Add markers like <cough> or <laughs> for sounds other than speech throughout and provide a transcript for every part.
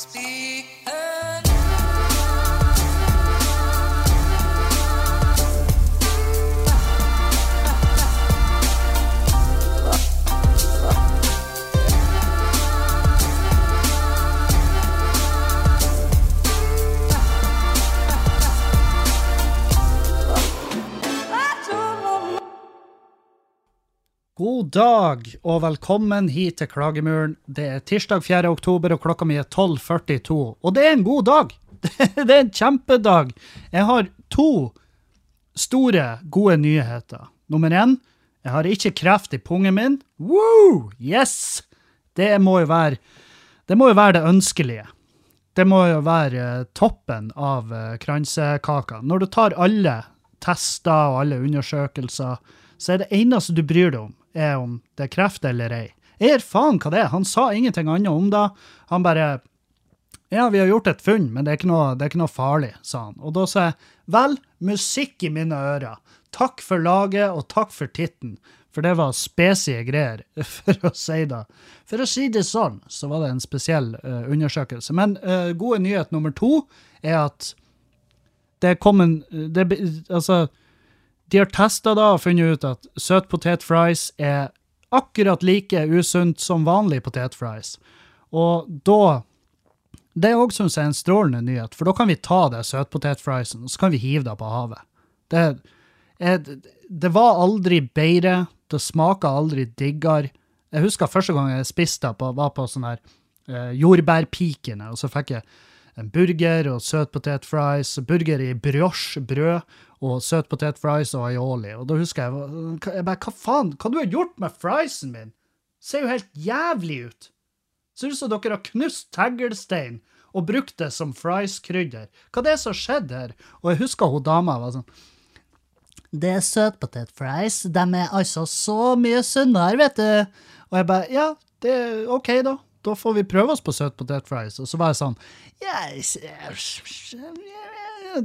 Speak God dag og velkommen hit til Klagemuren. Det er tirsdag 4. oktober og klokka mi er 12.42. Og det er en god dag! <laughs> Det er en kjempedag. Jeg har to store, gode nyheter. Nummer én, jeg har ikke kreft i pungen min. Woo! Yes! Det må jo være det, må jo være det ønskelige. Det må jo være eh, toppen av eh, kransekaka. Når du tar alle tester og alle undersøkelser, så er det eneste du bryr deg om, er om det er kreft eller ei. Er faen hva det er. Han sa ingenting annet om det. Han bare Ja, vi har gjort et funn, men det er ikke noe, det er ikke noe farlig, sa han. Og da sa jeg vel, musikk i mine ører. Takk for laget, og takk for titten. For det var spesie greier, <laughs> for å si det. For å si det sånn, så var det en spesiell uh, undersøkelse. Men uh, gode nyhet nummer to er at det kom en det, Altså, de har testa da og funnet ut at søtpotetfries er akkurat like usunt som vanlig potetfries. Og da Det òg syns jeg er en strålende nyhet, for da kan vi ta det søtpotetfriesen og så kan vi hive det på havet. Det, jeg, det var aldri bedre, det smaka aldri diggere. Jeg husker første gang jeg spiste det, var på sånn her eh, jordbærpikene, og så fikk jeg en burger og søtpotetfries, burger i brioche, brød, og søtpotetfries og aioli. Og da husker jeg, jeg bare, hva faen, hva du har gjort med friesen min? Ser jo helt jævlig ut. Ser ut som dere har knust teglstein og brukt det som frieskrydder. Hva det er som har skjedd her? Og jeg husker hun dama var sånn, det er søtpotetfries, de er altså så mye sunnere, vet du. Og jeg bare, ja, det er ok da. Da får vi prøve oss på søtpotetfries. Og så var jeg sånn, ja,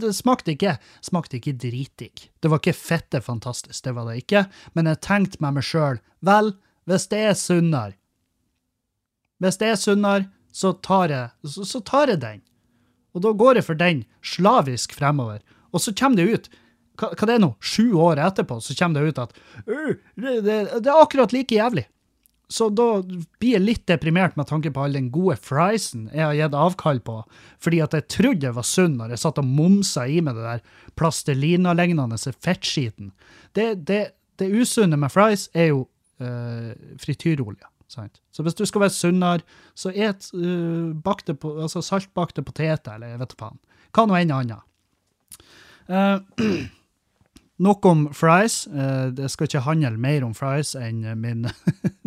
det smakte ikke, smakte ikke dritdigg. Det var ikke fette fantastisk, det var det ikke. Men jeg tenkte med meg sjøl, vel, hvis det er sunnere, hvis det er sunnere, så tar så, så tar jeg den. Og da går jeg for den slavisk fremover. Og så kommer det ut, hva, hva det er nå, sju år etterpå, så kommer det ut at «Øh, det, det, det er akkurat like jævlig. Så da blir jeg litt deprimert med tanke på all den gode friesen jeg har gitt avkall på, fordi at jeg trodde jeg var sunn når jeg satt og momsa i meg det der plastelina-lignende fettskiten. Det, det, det usunne med fries er jo uh, frityrolje. Sant? Så hvis du skal være sunnere, så et uh, bakte på, altså saltbakte poteter, eller jeg vet ikke faen. Hva nå enn annet. Uh, <clears throat> Nok om fries. Uh, det skal ikke handle mer om fries enn min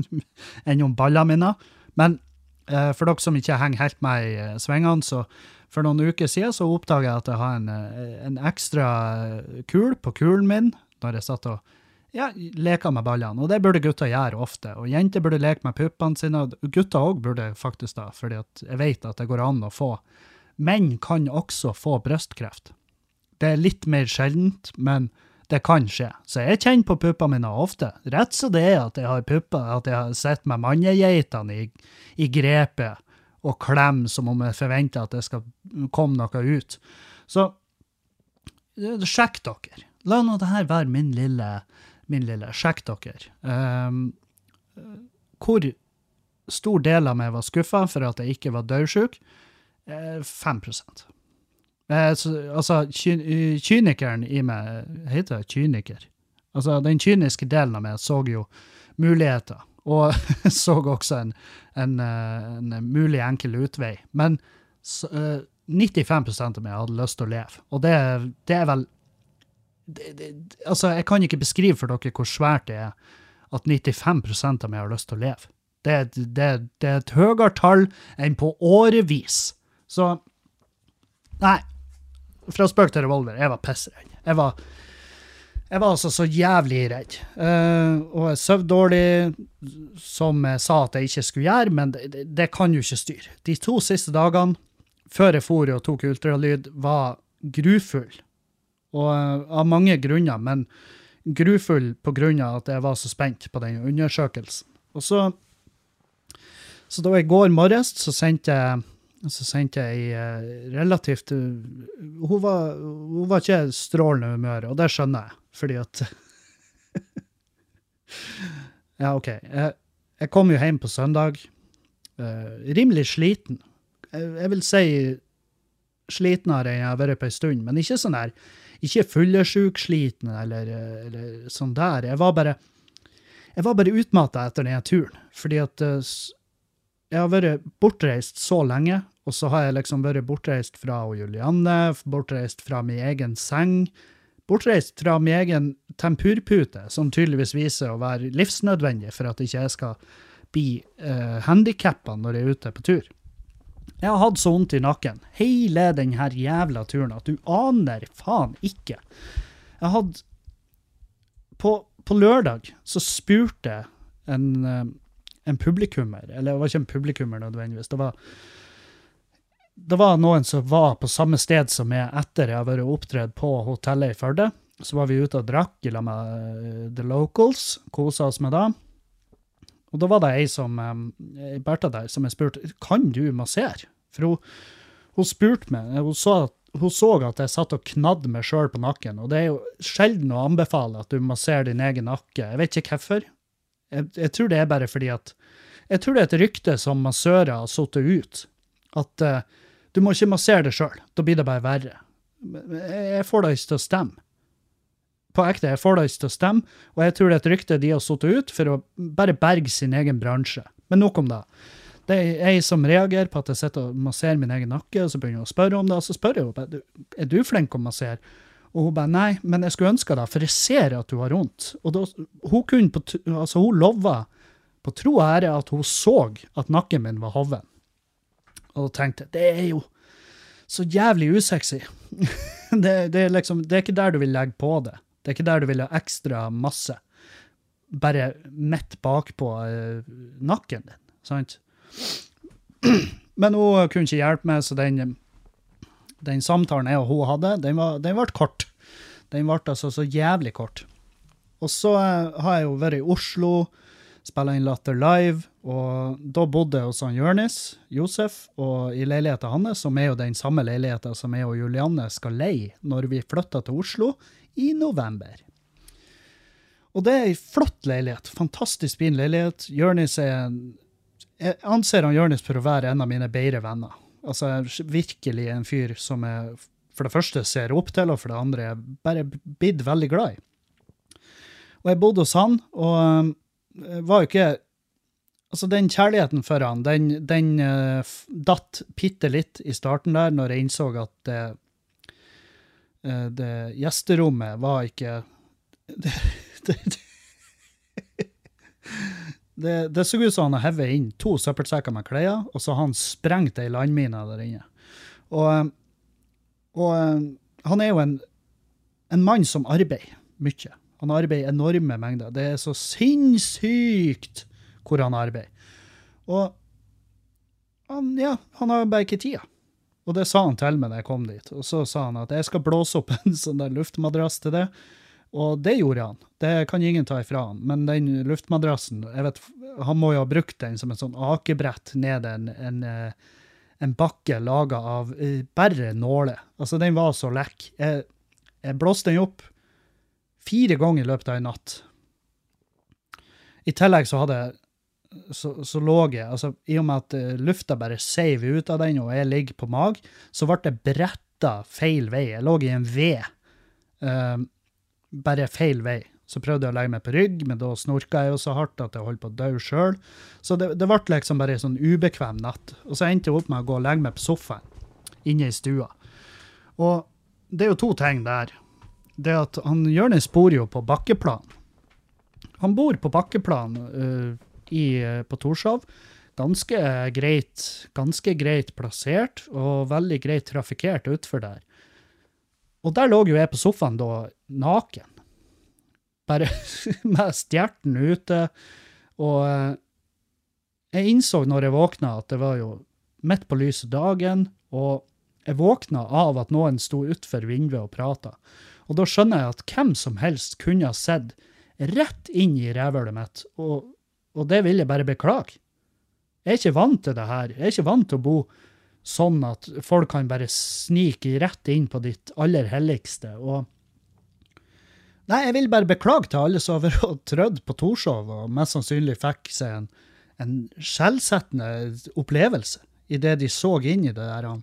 <laughs> enn om ballene mine. Men uh, for dere som ikke henger helt med i uh, svingene, så for noen uker siden så oppdaga jeg at jeg har en, en ekstra kul på kulen min når jeg satt og ja, leker med ballene. Og det burde gutter gjøre ofte. Og jenter burde leke med puppene sine. og Gutter òg burde faktisk da, fordi jeg vet at det går an å få. Menn kan også få brystkreft. Det er litt mer sjeldent, men det kan skje. Så jeg kjenner på puppene mine ofte. Rett så det er at jeg har pupper, at jeg har sett med mannegeitene i, i grepet og klem som om jeg forventer at det skal komme noe ut. Så sjekk dere. La nå det her være min lille, min lille sjekk dere. Um, hvor stor del av meg var skuffa for at jeg ikke var dødsjuk? Uh, 5 Eh, så, altså, ky kynikeren i meg heter det kyniker. Altså, den kyniske delen av meg så jo muligheter, og <laughs> så også en, en, en, mulig enkel utvei. Men så, uh, 95 av meg hadde lyst til å leve, og det, det er vel det, det, Altså, jeg kan ikke beskrive for dere hvor svært det er at 95 av meg har lyst til å leve. Det, det, det er et høyere tall enn på årevis. Så Nei, fra spøk til revolver, jeg var pissredd. Jeg var, jeg var altså så jævlig redd. Uh, og jeg sov dårlig, som jeg sa at jeg ikke skulle gjøre, men det, det, kan jo ikke styre. De to siste dagene før jeg for og tok ultralyd, var grufull. Og uh, av mange grunner, men grufull på grunn av at jeg var så spent på den undersøkelsen. Og så, så da i går morges så sendte jeg Og så sendte jeg ei eh, relativt eh, hun var, hun var ikke strålende humør, og det skjønner jeg, fordi at <laughs> Ja, OK. Jeg, jeg kom jo hjem på søndag. Uh, rimelig sliten. Jeg, jeg vil si slitnere enn jeg har vært på ei stund, men ikke sånn der Ikke fyllesyk-sliten eller, eller sånn der. Jeg var bare jeg bare utmatta etter denne turen, fordi at s- jeg har vært bortreist så lenge, og så har jeg liksom vært bortreist fra Julianne, bortreist fra min egen seng, bortreist fra min egen tempurpute, som tydeligvis viser å være livsnødvendig for at ikke jeg skal bli uh, handikappa når jeg er ute på tur. Jeg har hatt så vondt i nakken hele denne jævla turen at du aner faen ikke. Jeg hadde på, på lørdag så spurte en, eh, en publikummer, eller det var ikke en publikummer nødvendigvis, det var, det var noen som var på samme sted som meg etter jeg har vært opptredd på hotellet i Førde. Så var vi ute og drakk i lag med eh, The Locals, kosa oss med det. Og da var det ei som, eh, ei Bertha der, som jeg spurte kan du massere. For hun, hun spurte meg, hun så, hun så at jeg satt og knadde meg sjøl på nakken, og det er jo sjelden å anbefale at du masserer din egen nakke. Jeg vet ikke hvorfor. Jeg, jeg tror det er bare fordi at Jeg tror det er et rykte som massører har satt ut, at uh, du må ikke massere det sjøl, da blir det bare verre. Jeg får det ikke til å stemme. På ekte, jeg får det ikke til å stemme, og jeg tror det er et rykte de har satt ut for å bare berge sin egen bransje. Men nok om det. Det er jeg som reagerer på at jeg sitter og masserer min egen nakke, og så begynner hun å spørre om det, og så spør jeg henne er du flink å massere? Og hun bare nei, men jeg skulle ønske det, for jeg ser at du har vondt. Og da, hun kunne altså hun lova på tro og ære at hun så at nakken min var hoven. Og tenkte det er jo så jævlig usexy. <laughs> det, det, er liksom, det er ikke der du vil legge på det. Det er ikke der du vil ha ekstra masse. Bare midt bakpå uh, nakken din, sant? <clears throat> Men hun kunne ikke hjelpe meg, så den, den samtalen jeg og hun hadde, den ble kort. Den ble altså så jævlig kort. Og så uh, har jeg jo vært i Oslo, spilla inn Latter Live, og da bodde jeg hos han Jørnis, Josef, og i leiligheten hans, som er jo den samme leiligheten som jeg og Julianne skal leie når vi flytter til Oslo i november. Og det er ei flott leilighet. Fantastisk fin leilighet. Jørnis er en Jeg anser han Jørnis for å være en av mine bedre venner. Altså virkelig en fyr som jeg for det første ser opp til, og for det andre er bare blitt veldig glad i. Og jeg bodde hos han, og var jo ikke Altså, den kjærligheten for han, den, den uh, datt bitte litt i starten der, når jeg innså at det, uh, det gjesterommet var ikke <laughs> Det, det, det, det, så ut som han hadde hevet inn to søppelsekker med klær, og så han sprengt ei landmine der inne. Og, og øh, han er jo en, en mann som arbeider mye. Han arbeider enorme mengder. Det er så sinnssykt hvor han arbeider. Og han, ja, han har bare ikke tida. Og det sa han til meg da jeg kom dit. Og så sa han at jeg skal blåse opp <laughs> en sånn der luftmadrass til det. Og det gjorde han. Det kan ingen ta ifra han. Men den luftmadrassen, jeg vet, han må jo ha brukt den som en sånn akebrett ned en, en, eh, en bakke laga av eh, bare nåler. Altså, den var så lekk. Jeg, jeg blåste den opp fire ganger i løpet av en natt. I tillegg så hadde så, så lå jeg, altså i og med at eh, lufta bare seiv ut av den, og jeg ligger på mag, så ble det bretta feil vei. Jeg lå i en ved. eh, bare feil vei. Så prøvde jeg å legge meg på rygg, men da snorka jeg jo så hardt at jeg holdt på å dø sjøl. Så det, det ble liksom bare en sånn ubekvem natt. Og så endte jeg opp med å gå og legge meg på sofaen inne i stua. Og det er jo to ting der. Det at han Jonis bor jo på bakkeplan. Han bor på bakkeplan uh, i, øh, på Torshov. Ganske greit, ganske greit plassert og veldig greit trafikkert utfor der. Og der lå jo jeg på sofaen da naken. Bare <laughs> med stjerten ute. Og øh, jeg innså når jeg våkna at det var jo midt på lyse dagen, og jeg våkna av at noen sto utfor vinduet og prata. Og da skjønner jeg at hvem som helst kunne ha sett rett inn i rævhølet mitt, og, og det vil jeg bare beklage. Jeg er ikke vant til det her. Jeg er ikke vant til å bo sånn at folk kan bare snike rett inn på ditt aller helligste. Og Nei, jeg vil bare beklage til alle som har trødd på Torshov og mest sannsynlig fikk seg en, en skjellsettende opplevelse idet de så inn i det der han,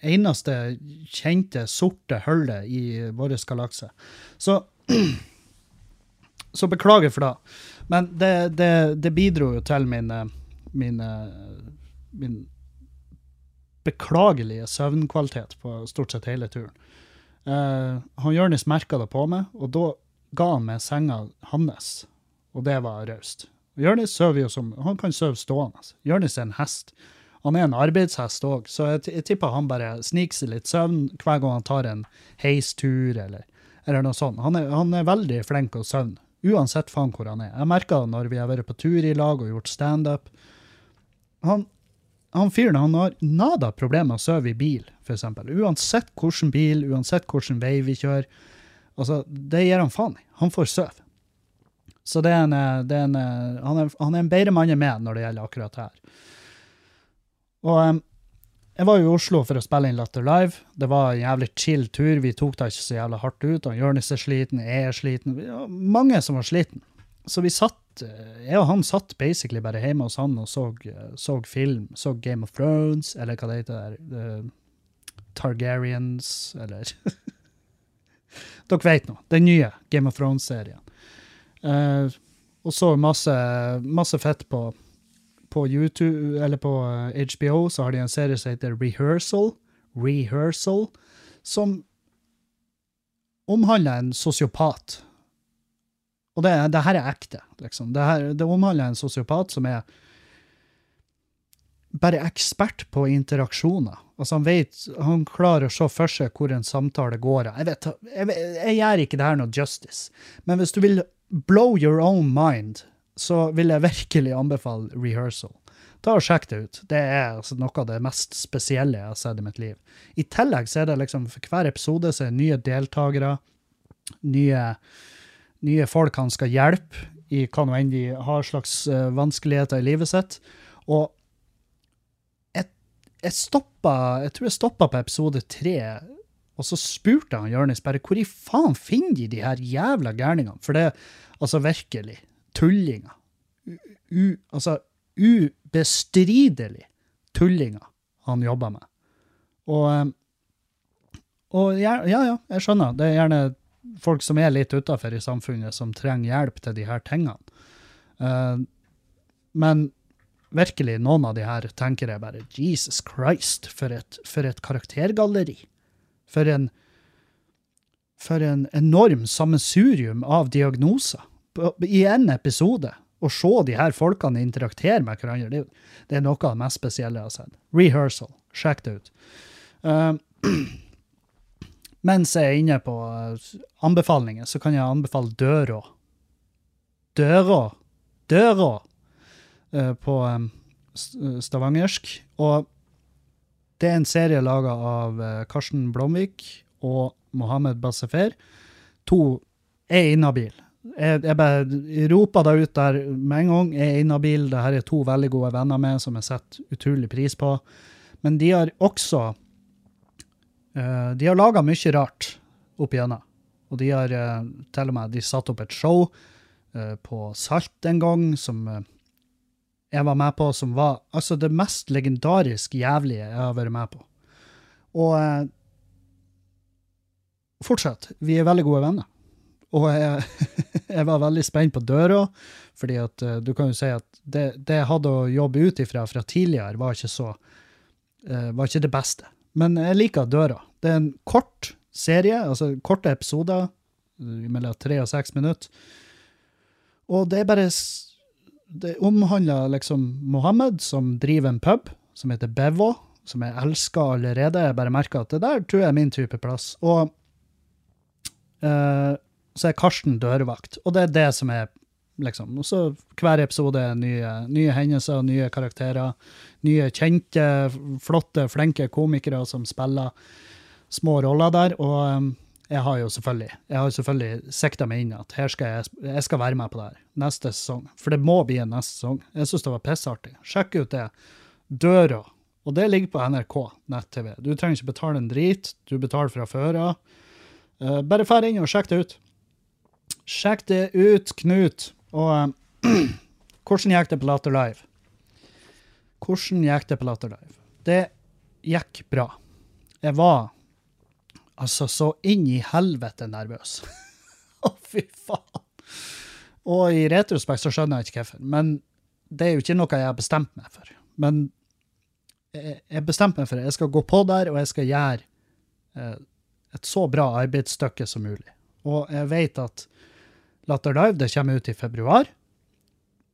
eneste kjente sorte hullet i vår galakse. Så Så beklager for det. Men det, det, det bidro jo til min, eh, min, eh, min beklagelige søvnkvalitet på stort sett hele turen. Uh, han Jonis merka det på meg, og da ga han meg senga hans. Og det var raust. Jonis sover jo som Han kan sove stående. Jonis er en hest. Han er en arbeidshest òg, så jeg, jeg, tipper han bare sniker seg litt søvn hver gang han tar en heistur eller, eller noe sånt. Han er, han er veldig flink til søvne, uansett faen hvor han er. Jeg merker det når vi har vært på tur i lag og gjort standup. Han, han fyren han har nada problemer med å sove i bil, f.eks. Uansett hvilken bil, uansett hvilken vei vi kjører. Altså, det gir han faen i. Han får sove. Så det er en, det er en, han, er, han er en bedre mann enn meg når det gjelder akkurat det her. Og jeg var i Oslo for å spille inn Latter Live. Det var en jævlig chill tur. Vi tok det ikke så jævlig hardt ut. og Jonis er sliten, jeg er sliten. Mange som var sliten. Så vi satt, eh, jeg og han satt basically bare hjemme hos han og så, eh, så film. Så Game of Thrones, eller hva det heter. Uh, Targaryens, eller <laughs> Dere vet nå. Den nye Game of Thrones-serien. Uh, og så masse, masse fett på, på YouTube, eller på HBO, så har de en serie som heter Rehearsal. Rehearsal. Som omhandler en sosiopat og det, det, her er ekte, liksom. Det, her, det omhandler en sosiopat som er bare ekspert på interaksjoner. Altså han vet, han klarer å se for seg hvor en samtale går. Jeg, vet, jeg, jeg gjør ikke det her noe justice, men hvis du vil blow your own mind, så vil jeg virkelig anbefale rehearsal. Ta og Sjekk det ut. Det er altså noe av det mest spesielle jeg har sett i mitt liv. I tillegg så er det liksom for hver episode så er det nye deltakere, nye nye folk han skal hjelpe i hva nå enn de har slags uh, vanskeligheter i livet sitt. Og jeg, jeg stoppa Jeg tror jeg stoppa på episode tre, og så spurte han Jonis bare hvor i faen finner de de her jævla gærningene? For det altså virkelig tullinger. U, altså ubestridelig tullinger han jobber med. Og, eh, og ja, ja, jeg skjønner. Det er gjerne folk som er litt utafor i samfunnet, som trenger hjelp til de her tingene. Uh, men virkelig, noen av de her tenker jeg bare Jesus Christ, for et, for et karaktergalleri. For en, for en enorm sammensurium av diagnoser i en episode. Å se de her folkene interaktere med hverandre, det, det, er noe av det mest spesielle jeg har sett. Rehearsal. Sjekk det ut. Uh, <clears throat> Mens jeg er inne på eh, anbefalinger, så kan jeg anbefale Døra. Døra. Døra uh, på um, stavangersk. Og det er en serie laga av uh, Karsten Blomvik og Mohammed Bassefer. To er inhabile. Jeg, jeg bare roper det ut der med en gang. Jeg er inhabil. Dette er to veldig gode venner med som jeg setter utrolig pris på. Men de har også Uh, de har laga mye rart opp igjennom. Og de har uh, til og med de satt opp et show uh, på Salt en gang som jeg var med på, som var altså det mest legendarisk jævlige jeg har vært med på. Og fortsatt, vi er veldig gode venner. Og jeg, <laughs> jeg var veldig spent på døra, fordi at du kan jo si at det, jeg hadde å jobbe ut ifra fra tidligere, var ikke så var ikke det beste. Men jeg liker Døra. Det er en kort serie, altså korte episoder, mellom tre og seks minutter. Og det er bare Det omhandler liksom Mohammed, som driver en pub som heter Bevo, som jeg elsker allerede. Jeg bare merker at det der tror jeg er min type plass. Og uh, så er Karsten dørvakt. Og det er det som er liksom. Og så hver episode er nye, nye hendelser, nye karakterer. Nye kjente, flotte, flinke komikere som spiller små roller der. Og um, jeg har jo selvfølgelig jeg har selvfølgelig sikta meg inn at her skal jeg, jeg skal være med på det her neste sesong. For det må bli en neste sesong. Jeg syns det var pissartig. Sjekk ut det. Døra Og det ligger på NRK nett-TV. Du trenger ikke betale en drit. Du betaler fra før av. Eh, bare fær inn og sjekk det ut. Sjekk det ut, Knut. Og eh, <clears throat> hvordan gikk det på Latter Live? Hvordan gikk det på Latter Live? Det gikk bra. Jeg var altså så inn i helvete nervøs. <laughs> Å, fy faen. Og i retrospekt så skjønner jeg ikke hvorfor. Men det er jo ikke noe jeg har bestemt meg for. Men jeg jeg bestemte meg for det. Jeg skal gå på der, og jeg skal gjøre eh, et så bra arbeidsstykke som mulig. Og jeg vet at Latter Live det kommer ut i februar.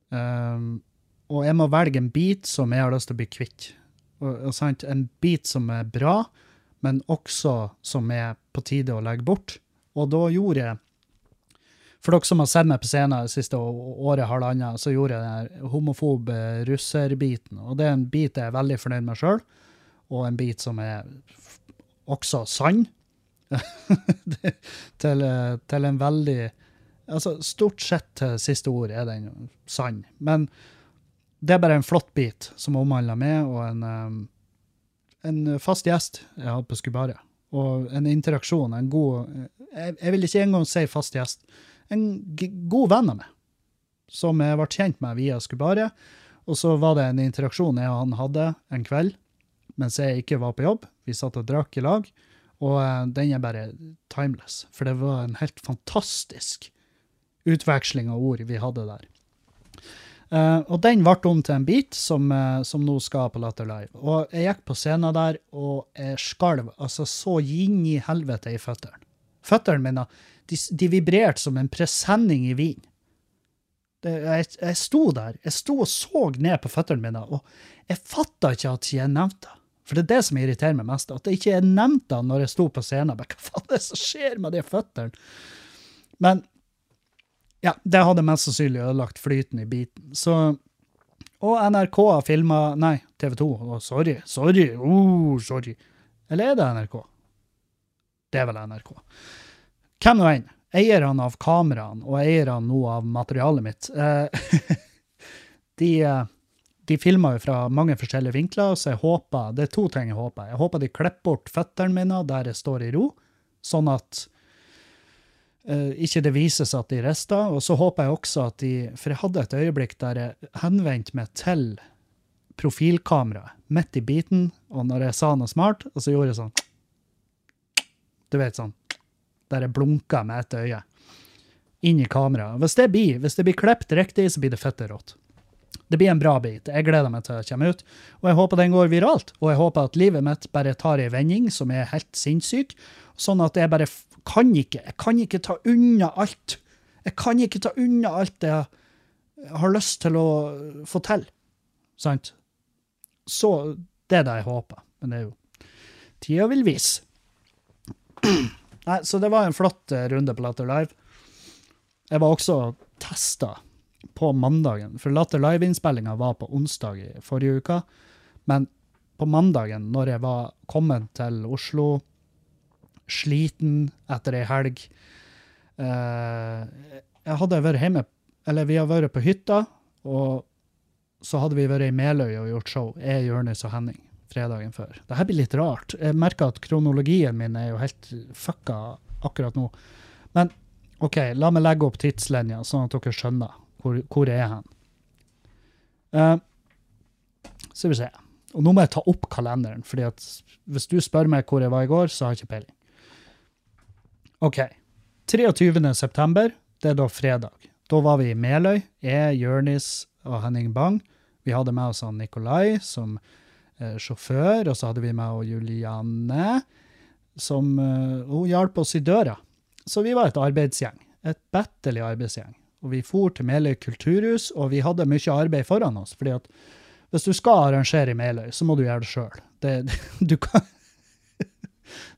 Um, og jeg må velge en bit som jeg har lyst til å bli kvitt. Og, og sant, En bit som er bra, men også som er på tide å legge bort. Og da gjorde jeg For dere som har sett meg på scenen det siste året, halvannet, så gjorde jeg den homofob eh, russerbiten. Og det er en bit jeg er veldig fornøyd med sjøl, og en bit som er også sann. <laughs> Til, eh, til en veldig Altså, stort sett til siste ord er den sann. Men det er bare en flott bit som omhandler meg og en, um, en fast gjest jeg hadde på Skubaret. Og en interaksjon, en god jeg, jeg vil ikke engang si fast gjest. En god venn av meg, som jeg ble kjent med via Skubaret. Og så var det en interaksjon jeg og han hadde en kveld mens jeg ikke var på jobb. Vi satt og drakk i lag, og eh, den er bare timeless. For det var en helt fantastisk utveksling av ord vi hadde der. Uh, og den ble om til en bit som, uh, som nå skal på Latter Live. Og jeg gikk på scenen der, og jeg skalv altså så inn i helvete i føttene. Føttene mine de, de vibrerte som en presenning i vin. Jeg, jeg sto der, jeg sto og så ned på føttene mine, og jeg fatta ikke at jeg nevnte det. For det er det som irriterer meg mest, at jeg ikke nevnte det når jeg sto på scenen. Men Hva faen er det som skjer med de føttene? Men ja, det hadde mest sannsynlig ødelagt flyten i biten. Så Og NRK har filma Nei, TV 2. Oh, sorry. Sorry. Oh, sorry. Eller er det NRK? Det er vel NRK. Hvem nå enn. Eierne av kameraene og eierne nå av materialet mitt, eh, <laughs> de, eh, de filmer jo fra mange forskjellige vinkler, så jeg håper Det er to ting jeg håper. Jeg håper de klipper bort føttene mine der jeg står i ro, sånn at ikke det vises at de rista. Og så håper jeg også at de For jeg hadde et øyeblikk der jeg henvendte meg til profilkameraet midt i biten, og når jeg sa noe smart, og så gjorde jeg sånn Du vet sånn Der jeg blunka med ett øye. Inn i kameraet. Hvis det blir hvis det blir klippet riktig, så blir det fette rått. Det blir en bra bit. Jeg gleder meg til det kommer ut. Og jeg håper den går viralt. Og jeg håper at livet mitt bare tar ei vending som er helt sinnssyk. Sånn at jeg bare kan ikke Jeg kan ikke ta unna alt. Jeg kan ikke ta unna alt det jeg har lyst til å få til. Sant? Så det er det jeg håper. Men det er jo Tida vil vise. <clears throat> Nei, så det var en flott eh, runde på Latter Live. Jeg var også testa på mandagen, for Latter Live-innspillinga var på onsdag i forrige uke. Men på mandagen, når jeg var kommet til Oslo, sliten etter ei helg eh, Jeg hadde vært hjemme, eller vi har vært på hytta, og så hadde vi vært i Meløy og gjort show. Jeg, Jonis og Henning fredagen før. Det her blir litt rart. Jeg merker at kronologien min er jo helt fucka akkurat nå. Men OK, la meg legge opp tidslinja, sånn at dere skjønner hvor, hvor jeg er hen. Uh, skal vi se. Og nå må jeg ta opp kalenderen, fordi at hvis du spør meg hvor jeg var i går, så har jeg ikke peiling. OK. 23. september, det er da fredag. Da var vi i Meløy. Jeg, Jørnis og Henning Bang. Vi hadde med oss han Nikolai som eh, sjåfør, og så hadde vi med oss Julianne, som eh, hun hjalp oss i døra. Så vi var et arbeidsgjeng. Et bettelig arbeidsgjeng. Og vi for til Meløy kulturhus, og vi hadde mye arbeid foran oss. fordi at hvis du skal arrangere i Meløy, så må du gjøre det sjøl. <laughs> Du, kan-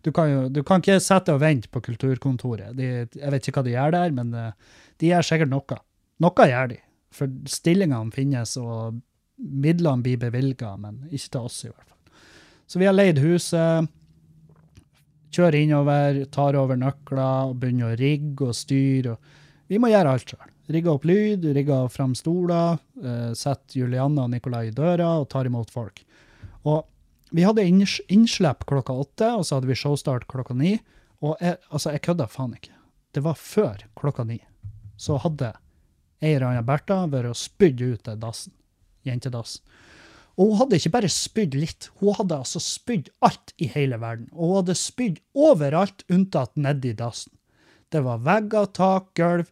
du, kan jo, du kan ikke sette og vente på kulturkontoret. De, jeg vet ikke hva de gjør der, men eh, de gjør sikkert noe. Noe gjør de. For stillingene finnes, og midlene blir bevilga, men ikke til oss, i hvert fall. Så vi har leid huset kjører innover, tar over nøkler og begynner å rigge og styre. Og vi må gjøre alt sjøl. Rigge opp lyd, rigge fram stoler, uh, sette Julianne og Nikolai i døra og tar imot folk. Og vi hadde innslipp klokka åtte, og så hadde vi showstart klokka ni. Og jeg, altså, jeg kødda faen ikke. Det var før klokka ni. Så hadde ei eller anna Bertha vært og spydd ut av dassen. Jentedassen. Og hun hadde ikke bare spydd litt, hun hadde altså spydd alt i hele verden. Og hun hadde spydd overalt unntatt nedi dassen. Det var vegger, tak, gulv,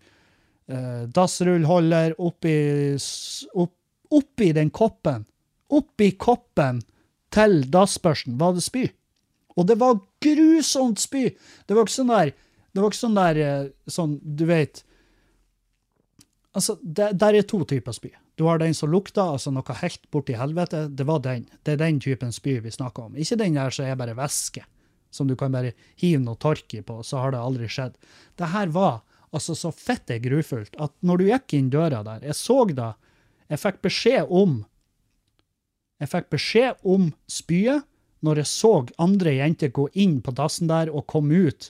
eh, dassrullholder oppi, opp, oppi den koppen. Oppi koppen til dassbørsten, var det spy. Og det var grusomt spy! Det var ikke sånn der, det var ikke sånn der eh, sånn, du vet Altså, det, der er to typer spy. Du har den som lukter, altså noe helt borti helvete. Det var den. Det er den typen spy vi snakker om. Ikke den der som er bare væske, som du kan bare hive noe tørk i på, så har det aldri skjedd. Det her var altså så fitte grufullt at når du gikk inn døra der Jeg så da, Jeg fikk beskjed om jeg fikk beskjed om spyet når jeg så andre jenter gå inn på dassen der og komme ut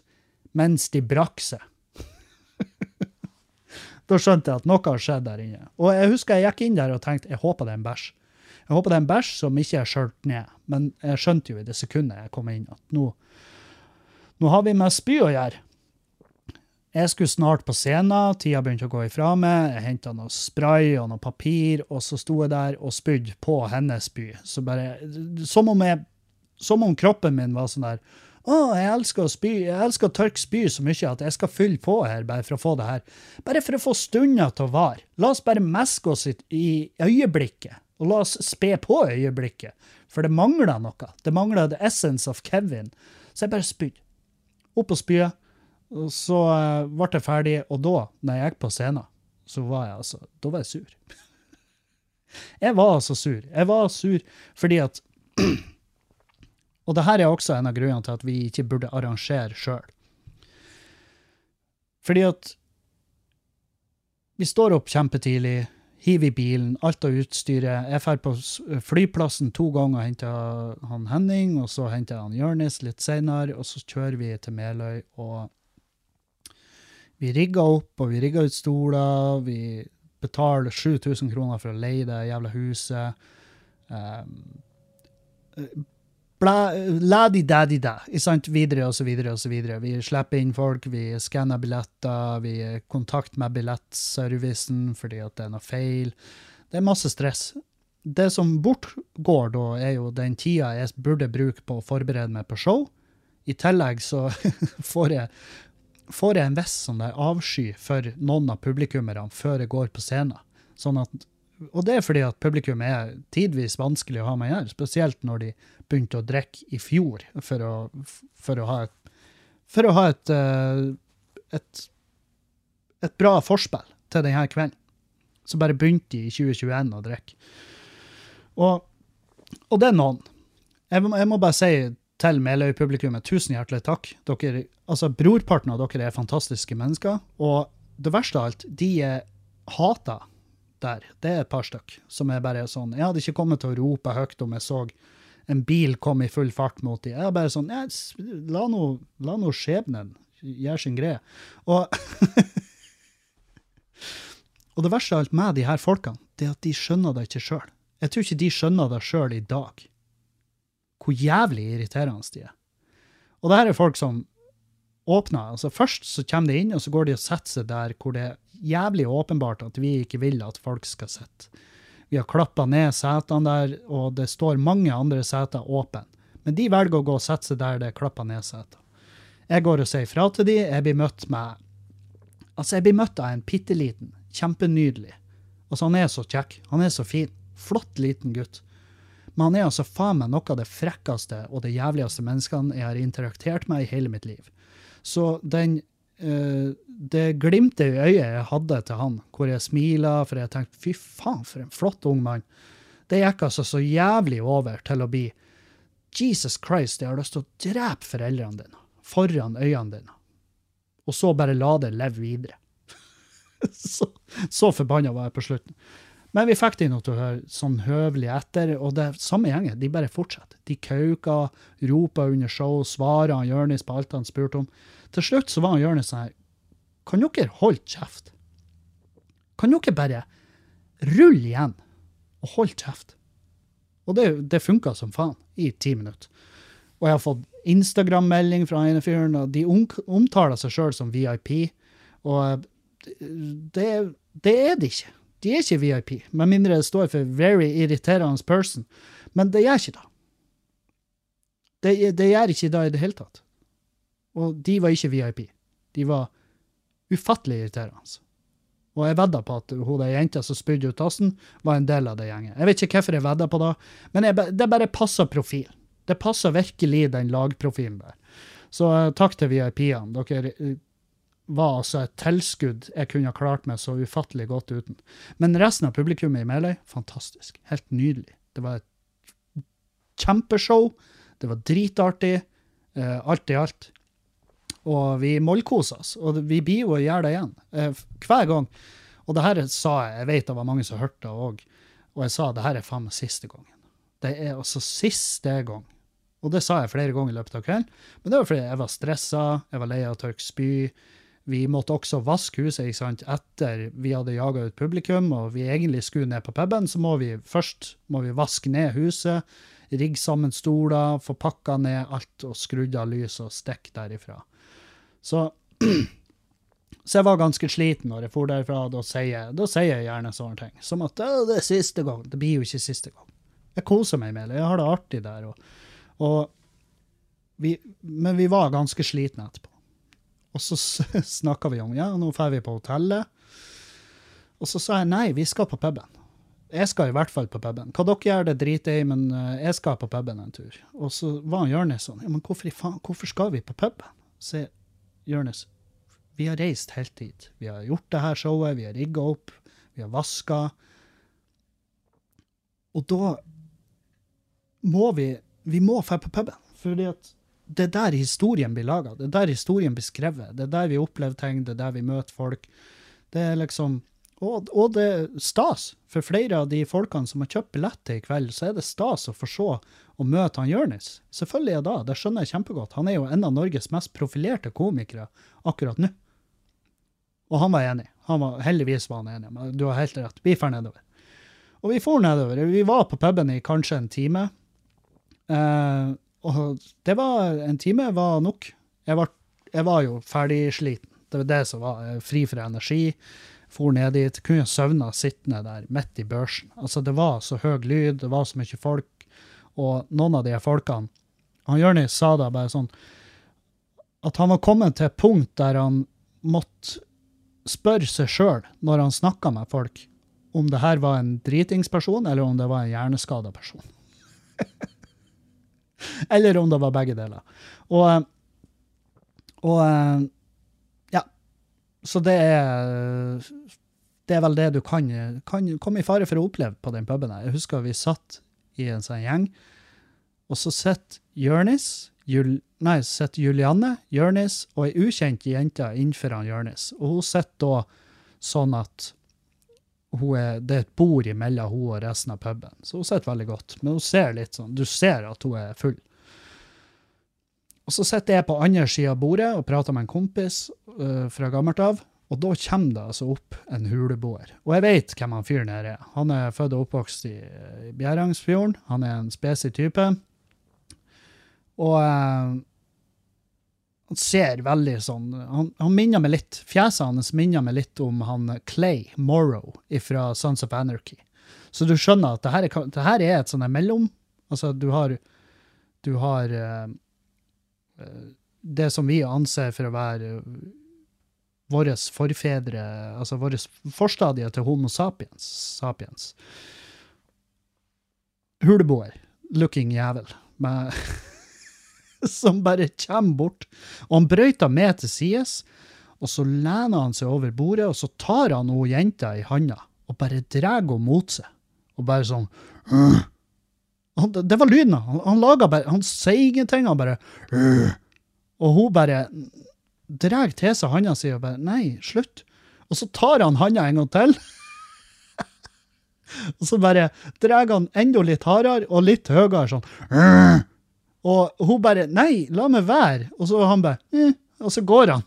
mens de brakk seg. <laughs> da skjønte jeg at noe har skjedd der inne. Og jeg husker jeg gikk inn der og tenkte jeg håper det er en bæsj. Jeg håper det er en bæsj som ikke er skjølt ned, men jeg skjønte jo i det sekundet jeg kom inn, at nå, nå har vi med spy å gjøre. Jeg skulle snart på scenen, tida begynte å gå ifra meg. Jeg henta noe spray og noe papir, og så sto jeg der og spydde på hennes spy. Som om, jeg, som om kroppen min var sånn der å, jeg elsker å spy, jeg elsker å tørke spy så mye at jeg skal fylle på her bare for å få det her. Bare for å få stunder til å vare. La oss bare meske oss i øyeblikket, og la oss spe på øyeblikket. For det mangler noe. Det mangler the essence of Kevin. Så jeg bare spydde. Opp på spyet, og så eh, ble det ferdig, og da, når jeg gikk på scenen, så var jeg altså Da var jeg sur. <laughs> jeg var altså sur. Jeg var sur fordi at <clears throat> Og det her er også en av grunnene til at vi ikke burde arrangere sjøl. Fordi at vi står opp kjempetidlig, hiver i bilen, alt av utstyret. Jeg drar på flyplassen to ganger og henter han Henning, og så henter jeg han Jørnis litt seinere, og så kjører vi til Meløy og vi rigga opp, og vi rigga ut stoler. Vi betaler 7000 kroner for å leie det jævla huset. Ehm, um, Laddi-daddi-da, videre og så videre og så videre. Vi slipper inn folk, vi skanner billetter, vi er i kontakt med billettservicen fordi at det er noe feil. Det er masse stress. Det som bortgår da, er jo den tida jeg burde bruke på å forberede meg på show. I tillegg så <laughs> får jeg får jeg en viss sånn avsky for noen av publikummerne før jeg går på scenen. Sånn at, og det er fordi at publikum er tidvis vanskelig å ha med å gjøre, spesielt når de begynte å drikke i fjor for å, for å ha et for å ha et, eh, et, et bra forspill til denne kvelden. Så bare begynte de i 2021 å drikke. Og, og, det er noen. Jeg, jeg, må bare si til Meløy-publikummet, tusen hjertelig takk. Dere, altså, brorparten av dere er fantastiske mennesker. Og det verste av alt, de er hater der, det er et par stykk som er bare sånn Jeg hadde ikke kommet til å rope høyt om jeg så en bil Kom i full fart mot dem. Jeg er bare sånn La nå la no skjebnen gjøre sin greie. Og, <laughs> og det verste av alt med de her folkene, det er at de skjønner det ikke sjøl. Jeg tror ikke de skjønner det sjøl i dag hvor jævlig irriterende de er. Og det her er folk som åpner. altså Først så kommer de inn, og så går de og setter seg der hvor det er jævlig åpenbart at vi ikke vil at folk skal sitte. Vi har klappa ned setene der, og det står mange andre seter åpne. Men de velger å gå og sette seg der det er klappa ned seter. Jeg går og sier fra til de, jeg blir møtt med Altså, jeg blir møtt av en bitte liten, kjempenydelig Altså, han er så kjekk, han er så fin, flott liten gutt. Men han er altså faen meg noe av det frekkeste og det jævligste menneskene jeg har interaktert med i hele mitt liv. Så den, uh, det glimtet i øyet jeg hadde til han, hvor jeg smila, for jeg tenkte fy faen, for en flott ung mann, det gikk altså så jævlig over til å bli Jesus Christ, jeg har lyst til å drepe foreldrene dine foran øynene dine, og så bare la det leve videre. <laughs> så, så forbanna var jeg på slutten. Men vi fikk de nå til å høre sånn høvelig etter, og det samme gjengen, de bare fortsetter. De kauka, ropa under show, svarer han Jonis på alt han spurte om. Til slutt så var han sånn her, kan dere holde kjeft? Kan dere bare rulle igjen og holde kjeft? Og det, det funka som faen i ti minutter. Og jeg har fått Instagram-melding fra ene fyren, og de omtaler seg sjøl som VIP, og det, det er de ikke. De er ikke VIP, med mindre det står for 'very irriterende person'. Men det gjør ikke det. Det, det gjør ikke det i det hele tatt. Og de var ikke VIP. De var ufattelig irriterende. Og jeg vedda på at hun der jenta som spydde ut tassen, var en del av det gjengen. Jeg vet ikke hvorfor jeg vedda på det, men jeg, det bare passer profilen. Det passer virkelig den lagprofilen der. Så uh, takk til VIP-ene. Dere uh, var altså et tilskudd jeg kunne ha klart meg så ufattelig godt uten. Men resten av publikummet i Meløy, fantastisk. Helt nydelig. Det var et kjempeshow. Det var dritartig. Uh, alt i alt. Og vi mollkoser oss. Og vi blir jo og gjør det igjen. hver gang. Og det her sa jeg, jeg vet det var mange som hørte det òg, og jeg sa det her er faen meg siste gangen. Det er altså siste gang. Og det sa jeg flere ganger i løpet av kvelden. Men det var fordi jeg var stressa, jeg var lei av å tørke spy. Vi måtte også vaske huset ikke sant? etter vi hadde jaga ut publikum, og vi egentlig skulle ned på puben. Så må vi først må vi vaske ned huset, rigge sammen stoler, få pakka ned alt og skrudd av lys og stikke derifra. Så, <clears throat> så jeg var ganske sliten når jeg for derfra. Da sier, da sier jeg gjerne sånne ting. Som at det er siste gang. Det blir jo ikke siste gang. Jeg koser meg med det. Jeg har det artig der. og og vi, men vi var ganske slitne etterpå. Og så <laughs> snakka vi om ja, nå drar vi på hotellet. Og så sa jeg nei, vi skal på puben. Jeg skal i hvert fall på puben. Hva dere gjør, det driter jeg i, men eh, jeg skal på puben en tur. Og så var Jonis sånn, ja, men hvorfor, hvorfor skal vi på puben? Så Jonis, vi har reist helt dit. Vi har gjort det her showet, vi har rigga opp, vi har vaska. Og da må vi vi må dra på puben. fordi at det er der historien blir laga. Det er der historien blir skrevet. Det er der vi opplever ting, det er der vi møter folk. Det er liksom og, og, det er stas. For flere av de folkene som har kjøpt billett til i kveld, så er det stas å få se og møte han Jonis. Selvfølgelig er det det. skjønner jeg kjempegodt. Han er jo en av Norges mest profilerte komikere akkurat nå. Og han var enig. Han var, heldigvis var han enig. Men du har helt rett. Vi drar nedover. Og vi for nedover. Vi var på puben i kanskje en time. Uh, og det var En time var nok. Jeg var, jeg var jo ferdigsliten. Det var det som var eh, fri for energi. For ned dit. Kunne søvna sittende der midt i børsen. Altså, det var så høy lyd, det var så mye folk, og noen av de folkene han Jonis sa da bare sånn at han var kommet til et punkt der han måtte spørre seg sjøl, når han snakka med folk, om det her var en dritingsperson, eller om det var en hjerneskada person. <laughs> <laughs> Eller om det var begge deler. Og, eh, og eh, ja. Så det er Det er vel det du kan, kan komme i fare for å oppleve på den puben. Jeg husker vi satt i en sånn gjeng, og så sitter Jørnis, Jul, nei, sitter Julianne, Jørnis og ei ukjent jente innenfor Jørnis. Og hun sitter da sånn at er, det er et bord imellom hun og resten av puben, så hun sitter veldig godt. Men hun ser litt sånn, du ser at hun er full. Og Så sitter jeg på andre sida av bordet og prater med en kompis uh, fra gammelt av. Og da kommer det altså opp en huleboer. Og jeg vet hvem han fyren her er. Han er født og oppvokst i, i Bjerangsfjorden. Han er en spesiell type. Og uh, han ser veldig sånn han, han, minner meg litt, Fjeset hans minner meg litt om han Clay Morrow fra Sons of Anarchy. Så du skjønner at det her er, det her er et sånn mellom Altså, du har, du har uh, det som vi anser for å være våre forfedre, altså våre forstadier til Homo sapiens. sapiens. Huleboer. Looking jævel. Med <laughs> <laughs> som bare kommer bort. Og han brøyter med til sides, og så lener han seg over bordet, og så tar han hun jenta i handa og bare drar henne mot seg. Og bare sånn han, Det var lyden. Han, han laga bare Han sier ingenting, han bare Og hun bare drar til seg handa si og bare Nei, slutt. Og så tar han handa en gang til. <laughs> og så bare drar han enda litt hardere og litt høyere, sånn. Og hun bare 'Nei, la meg være.' Og så han bare eh, Og så går han.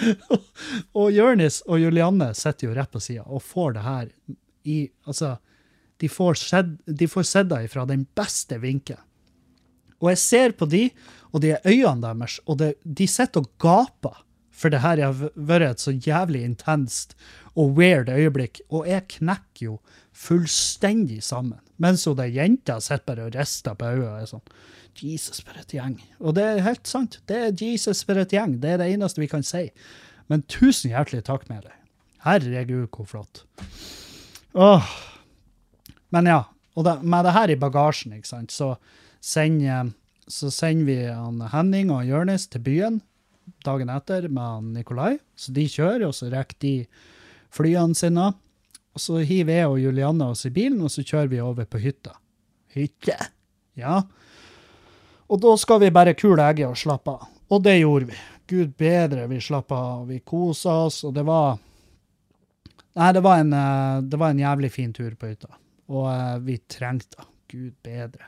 <laughs> og Jørnis og Julianne sitter jo rett på sida og får det her i Altså, de får sett de får sett det fra den beste vinkelen. Og jeg ser på de, og de er øynene deres, og det, de sitter og gaper. For det her har vært et så jævlig intenst og weird øyeblikk. Og jeg knekker jo fullstendig sammen. Mens hun der jenta sitter bare og rister på øynene og er sånn Jesus, for et gjeng. Og det er helt sant. Det er Jesus for et gjeng. Det er det eneste vi kan si. Men tusen hjertelig takk med deg. Herregud, hvor flott. Åh. Men ja, og det, med det her i bagasjen, ikke sant, så sender, så sender vi han Henning og Jonis til byen dagen etter med han Nikolai. Så de kjører, og så rekker de flyene sine. Og så hiver jeg og Julianne oss i bilen, og så kjører vi over på hytta. Hytte? Ja. Og da skal vi bare kule egget og slappe av. Og det gjorde vi. Gud bedre, vi slappa av. Vi kosa oss, og det var Nei, det var, en, eh, det var en jævlig fin tur på hytta. Og eh, vi trengte det. Gud bedre.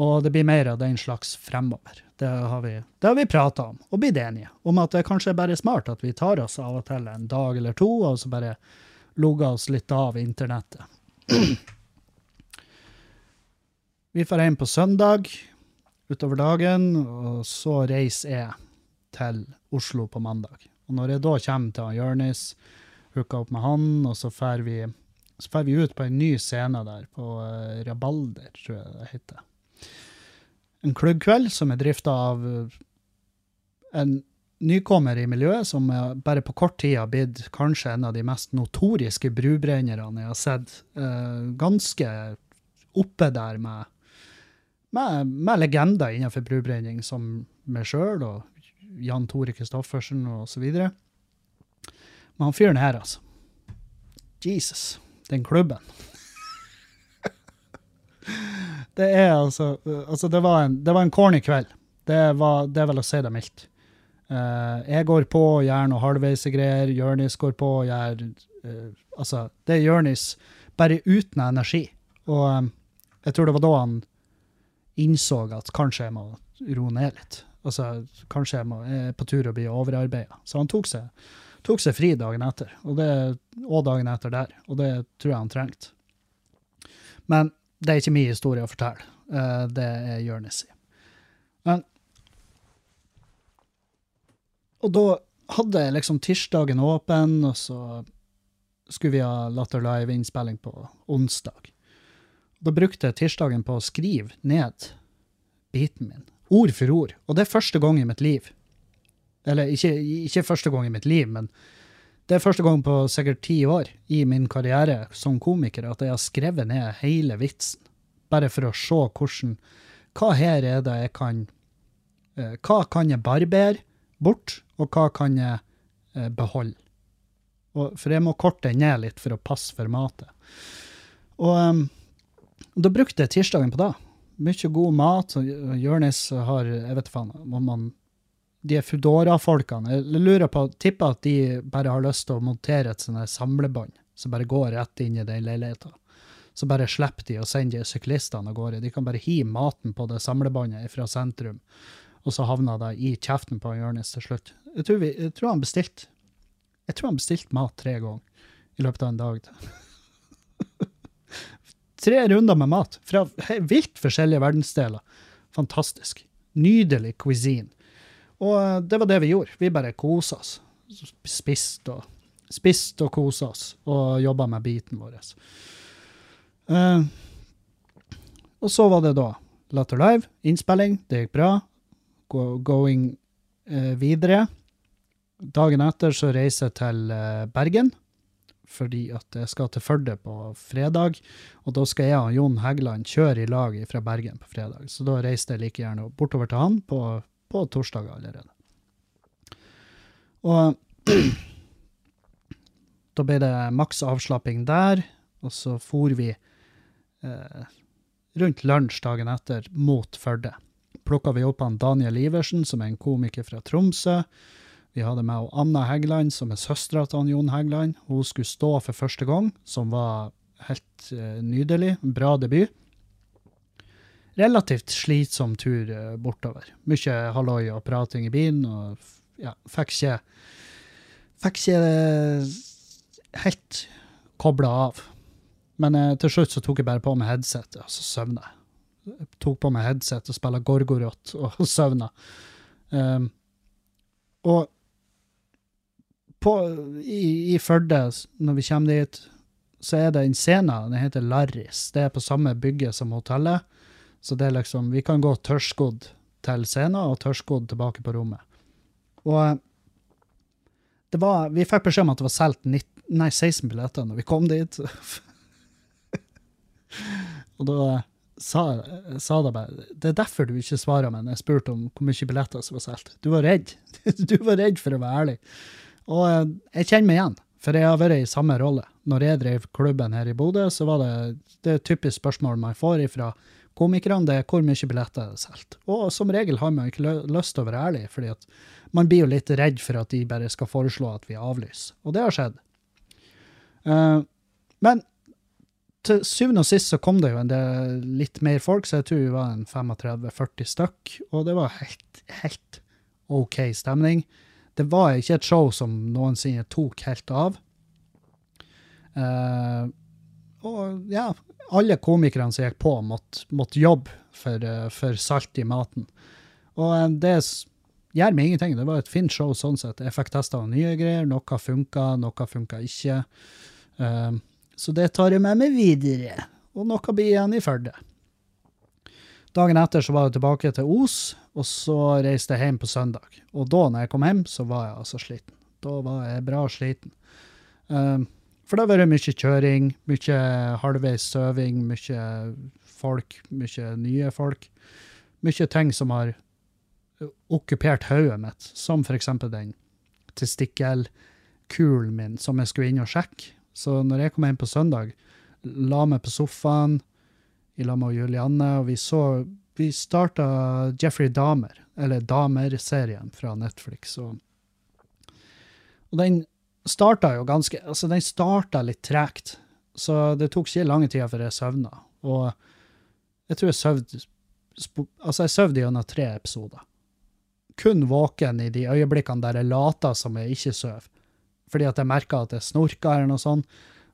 Og det blir mer av den slags fremover. Det har vi, det har vi prata om, og blitt enige om at det kanskje er bare smart at vi tar oss av og til en dag eller to, og så bare logger oss litt av internettet. Vi får hjem på søndag utover dagen, og så reiser jeg til Oslo på mandag. Og når jeg da kommer til Jonis, hooker opp med han, og så drar vi, vi ut på en ny scene der, på eh, Rabalder, tror jeg det heter. En klubbkveld som er drifta av eh, en nykommer i miljøet, som bare på kort tid har blitt kanskje en av de mest notoriske brubrennerne jeg har sett. Uh, ganske oppe der med, med, med legender innenfor brubrenning, som meg sjøl og Jan Tore så videre. Men han fyren her, altså. Jesus, den klubben. <laughs> det er altså Altså, det var en, det var en corny kveld. Det, var, det er vel å si det mildt. Eh, jeg går på og gjør noe halvveisgreier. Jørnis går på og gjør eh, Altså, det er Jørnis bare uten energi. Og eh, jeg tror det var da han innså at kanskje jeg må roe ned litt. Altså, kanskje jeg, må, jeg er på tur å bli overarbeida. Så han tok seg, tok seg, fri dagen etter, og, det, og dagen etter der. Og det tror jeg han trengte. Men det er ikke min historie å fortelle. Det er Jonis sin. Men Og da hadde jeg liksom tirsdagen åpen, og så skulle vi ha Latter Live-innspilling på onsdag. Da brukte jeg tirsdagen på å skrive ned biten min Ord for ord. Og det er første gang i mitt liv. Eller ikke, ikke første gang i mitt liv, men det er første gang på sikkert ti år i min karriere som komiker at jeg har skrevet ned hele vitsen. Bare for å se hvordan Hva her er det jeg kan eh, Hva kan jeg barbere bort, og hva kan jeg eh, beholde? Og, for jeg må korte den ned litt for å passe formatet. Og um, da brukte jeg tirsdagen på det mye god mat. Jonis har Jeg vet faen om han De Foodora-folkene Jeg lurer på, tipper at de bare har lyst til å montere et sånt samlebånd som bare går rett inn i den leiligheta. Så bare slipper de å sende syklistene av gårde. De kan bare hive maten på det samlebåndet fra sentrum, og så havna det i kjeften på Jonis til slutt. Jeg tror, vi, jeg tror han bestilte jeg tror han bestilte mat tre ganger i løpet av en dag. <laughs> Tre runder med mat fra vilt forskjellige verdensdeler. Fantastisk. Nydelig cuisine. Og eh, det var det vi gjorde. Vi bare kosa oss. Spiste og, spist og kosa oss, og jobba med biten vår. Uh, og så var det da Latter Live, innspilling, det gikk bra. Go, going uh, videre. Dagen etter så reiser jeg til uh, Bergen fordi at jeg skal til Førde på fredag. Og da skal jeg og Jon Heggeland kjøre i lag fra Bergen på fredag. Så da reiste jeg like gjerne bortover til han på, på torsdag allerede. Og <clears throat> da ble det maks avslapping der, og så for vi eh, rundt lunsj dagen etter mot Førde. Plukka vi opp han Daniel Iversen, som er en komiker fra Tromsø. Vi hadde med Anna Heggeland, som er søstera til Jon Heggeland. Hun skulle stå for første gang, som var helt uh, nydelig. Bra debut. Relativt slitsom tur uh, bortover. Mye halloi og prating i bilen, og ja, fikk ikke Fikk ikke uh, helt kobla av. Men eh, til slutt så tok jeg bare på meg headsetet, og så søvna jeg. Tok på meg headset og spilte Gorgorot og <laughs> søvna. Um, og på, i, i Førde, når vi kommer dit, så er det en scene, den heter Larris. Det er på samme bygge som hotellet. Så det er liksom, vi kan gå tørrskodd til scenen og tørrskodd tilbake på rommet. Og eh, det var, vi fikk beskjed om at det var solgt 16 billetter når vi kom dit. <laughs> og da eh, sa, sa det bare Det er derfor du ikke svarer meg når jeg spurte om hvor mye billetter som var solgt. Du var redd. <laughs> Du var redd for å være ærlig. Og eh, jeg kjenner meg igjen, for jeg har vært i samme rolle. Når jeg drev klubben her i Bodø, så var det det typiske spørsmål man får ifra komikerne, det er hvor mye billetter er solgt. Og som regel har man ikke lyst til å være ærlig, fordi at man blir jo litt redd for at de bare skal foreslå at vi avlyser. Og det har skjedd. Uh, men til syvende og sist så kom det jo en del, litt mer folk, så jeg tror vi var en 35-40 stykk, og det var helt, helt OK stemning. Det var ikke et show som noensinne tok helt av. Uh, og ja, alle komikerne som gikk på, måtte, måtte jobbe for, uh, for salt i maten. Og uh, det gjør meg ingenting. Det var et fint show sånn sett. Jeg fikk testa nye greier. Noe funka, noe funka ikke. Eh, så det tar jeg med meg videre. Og noe blir igjen i Førde. Dagen etter så var jeg tilbake til Os, og så reiste jeg hjem på søndag. Og da når jeg kom hjem, så var jeg altså sliten. Da var jeg bra sliten. Um, for det har vært mye kjøring, mye halvveis søving, mye folk, mye nye folk. Mye ting som har okkupert hodet mitt, som for eksempel den testikkelkulen min som jeg skulle inn og sjekke. Så når jeg kom hjem på søndag, la meg på sofaen i lag med Julianne, og vi så Vi starta Jeffrey Dahmer, eller Dahmer-serien fra Netflix. Og, og den starta jo ganske Altså, den starta litt tregt, så det tok ikke lange tida før jeg søvna. Og jeg tror jeg sovde Altså, jeg sov gjennom tre episoder. Kun våken i de øyeblikkene der jeg lata som jeg ikke sov. Fordi at jeg merka at jeg snorka eller noe sånt,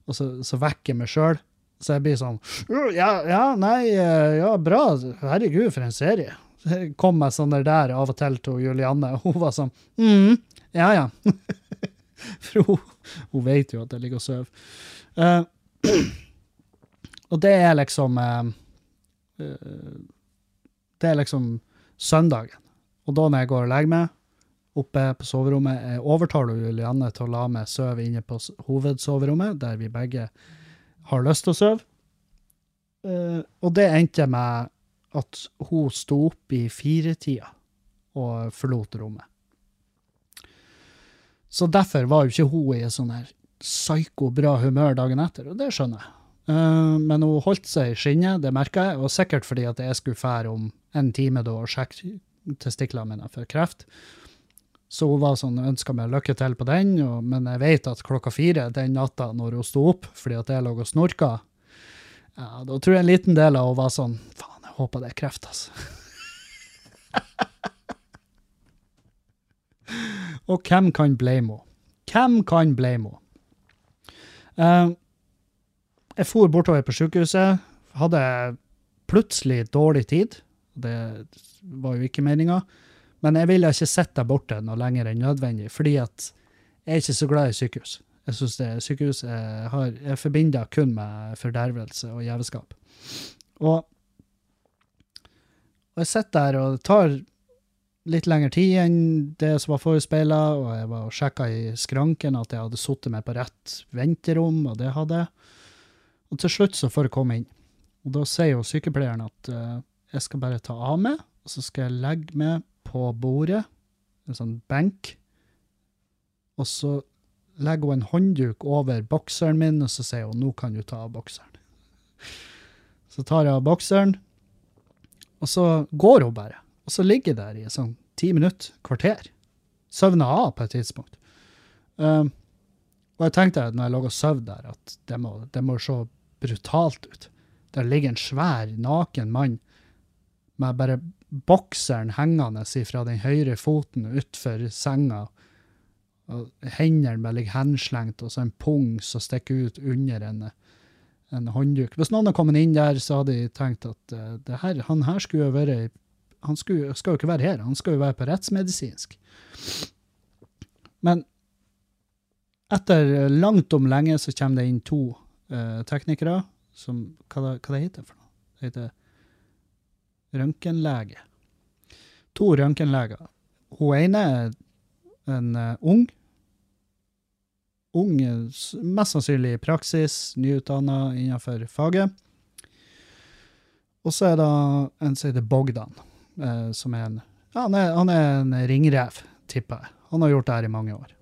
og så, så vekker jeg meg sjøl. Så jeg blir sånn «Øh, Ja, ja, nei, eh, ja, bra. Herregud, for en serie. Så kom meg sånn der, av og til til Julianne, og hun var sånn mm, ja, ja. <laughs> For hun, hun vet jo at jeg ligger og sover. Uh, <clears throat> og det er liksom eh, Det er liksom søndagen. Og da når jeg går og legger meg, oppe på soverommet, jeg overtaler Julianne til å la meg sove inne på hovedsoverommet, der vi begge har lyst til å sove. Uh, og det endte med at hun sto opp i firetida og forlot rommet. Så derfor var jo ikke hun i sånn her psyko bra humør dagen etter, og det skjønner jeg. Uh, men hun holdt seg i skinnet, det merka jeg, og sikkert fordi at jeg skulle fære om en time da og sjekke testiklene mine for kreft. Så hun var sånn, ønska meg lykke til på den, og, men jeg vet at klokka fire den natta når hun sto opp fordi at jeg lå og snorka, ja, da tror jeg en liten del av henne var sånn Faen, jeg håper det er kreft, altså. <laughs> og hvem kan blame henne? Hvem kan blame henne? Uh, jeg for bortover på sykehuset, hadde plutselig dårlig tid. Det var jo ikke meninga. Men jeg ville ikke sett deg borte noe lenger enn nødvendig, fordi at jeg er ikke så glad i sykehus. Jeg synes det sykehus jeg, har, jeg forbinder kun med fordervelse og jævelskap. Og, og jeg sitter der, og det tar litt lengre tid enn det som var forespeila, og jeg var og sjekka i skranken at jeg hadde sittet meg på rett venterom, og det hadde jeg. Og til slutt så får jeg komme inn. Og da sier jo sykepleieren at uh, jeg skal bare ta av meg, og så skal jeg legge meg på bordet, en sånn benk, og så legger hun en håndduk over bokseren min, og så sier hun nå kan du ta av bokseren. <laughs> Så tar jeg av bokseren, og så går hun bare. Og så ligger jeg der i sånn ti minutter, kvarter. Søvner av på et tidspunkt. Um, og jeg tenkte når jeg lå og sov der, at det må, det må se brutalt ut. Der ligger en svær, naken mann med bare bokseren hengende fra den høyre foten utfor senga. Og hendene bare ligger henslengt, og så en pung som stikker ut under en, en håndduk. Hvis noen hadde kommet inn der, så hadde de tenkt at uh, det her, han her skulle jo være Han skulle, skal jo ikke være her, han skal jo være på rettsmedisinsk. Men etter langt om lenge så kommer det inn to uh, teknikere som hva hva det heter for noe? Det heter røntgenlege. To røntgenleger. Hun ene er en eh, ung. Ung, eh, mest sannsynlig i praksis, nyutdanna innenfor faget. Og så er det en som heter Bogdan, eh, som er en ja, han, er, han er en ringrev, tipper jeg. Han har gjort det her i mange år.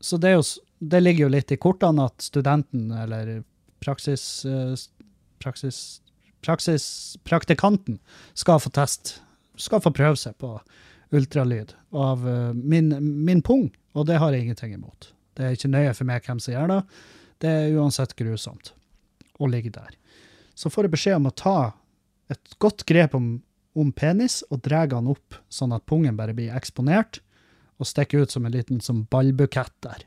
Så det, jo, det ligger jo litt i kortene at studenten, eller praksis, praksis, praksis, praktikanten, skal få test, skal få prøve seg på ultralyd av eh, min, min pung, og det har jeg ingenting imot. Det er ikke nøye for meg hvem som gjør det. Det er uansett grusomt å ligge der. Så får jeg beskjed om å ta et godt grep om, om penis og dra den opp, sånn at pungen bare blir eksponert og stikker ut som en liten som ballbukett der.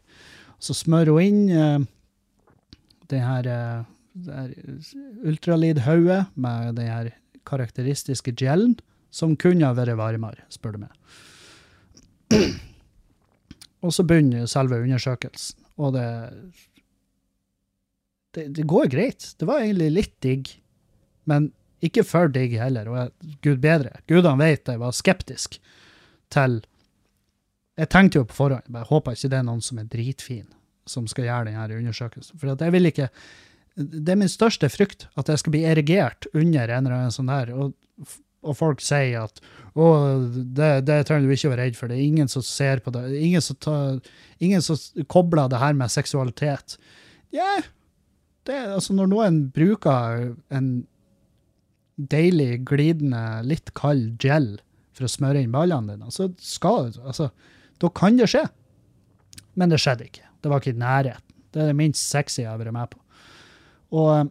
Så smører hun inn eh, det her, eh, ultralydhodet med den her karakteristiske gelen, som kunne ha vært varmere, spør du meg. Og så begynner selve undersøkelsen, og det, det Det går greit. Det var egentlig litt digg, men ikke for digg heller, og jeg, gud bedre. Gudene vet jeg var skeptisk til Jeg tenkte jo på forhånd, jeg håper ikke det er noen som er dritfin, som skal gjøre denne undersøkelsen. For jeg vil ikke Det er min største frykt, at jeg skal bli erigert under en eller annen sånn der, og, og folk sier at å, det, det trenger du ikke å være redd for, det er ingen som ser på det, ingen som, tar, ingen som kobler det her med seksualitet. Ja, det, altså når noen bruker en deilig, glidende, litt kald gel for å smøre inn ballene dine, så skal altså, da kan det skje. Men det skjedde ikke. Det var ikke i nærheten. Det er det minst sexy jeg har vært med på. Og,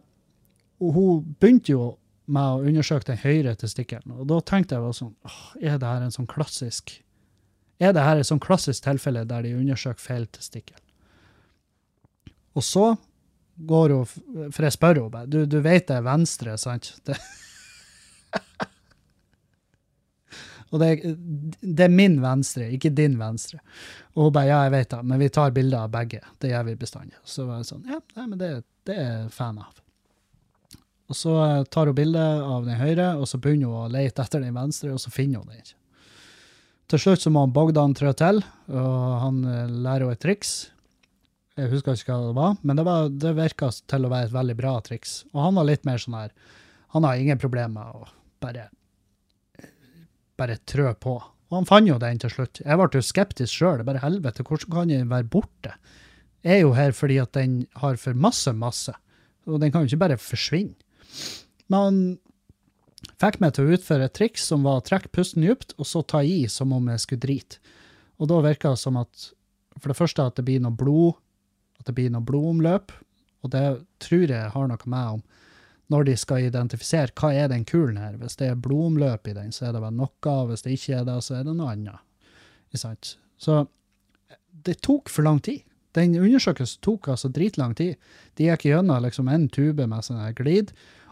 og hun begynte jo med å undersøke den høyre testikkelen, og da tenkte jeg sånn, er det her en sånn klassisk er det her et sånn klassisk tilfelle der de undersøker feil testikkel? Og så går hun, for jeg spør henne bare, du, du vet det er venstre, sant? <laughs> Det, og det, det er min venstre, ikke din venstre. Og hun bare, ja, jeg vet det, men vi tar bilder av begge. Det gjør vi bestandig. Så var jeg sånn, ja, nei, men det, det er jeg fan av. Og så eh, tar hun bilde av den høyre, og så begynner hun å lete etter den venstre, og så finner hun den ikke. Til slutt så må han Bogdan trå til, og han eh, lærer henne et triks. Jeg husker ikke hva det var, men det, var, det virka til å være et veldig bra triks. Og han var litt mer sånn her Han har ingen problemer med å bare bare trø på. Og han fant jo den til slutt. Jeg ble jo skeptisk sjøl. Bare helvete, hvordan kan den være borte? Jeg er jo her fordi at den har for masse masse, og den kan jo ikke bare forsvinne. Men han fikk meg til å utføre et triks som var å trekke pusten dypt, og så ta i som om jeg skulle drite. Og da virka det som at for det første at det blir noe blod, at det blir noe blodomløp, og det tror jeg har noe med om når de skal identifisere hva er den kulen her. Hvis det er blodomløp i den, så er det vel noe, hvis det ikke er det, så er det noe annet. Så det tok for lang tid. Den undersøkelsen tok altså dritlang tid. De gikk gjennom liksom en tube med sånn her glid,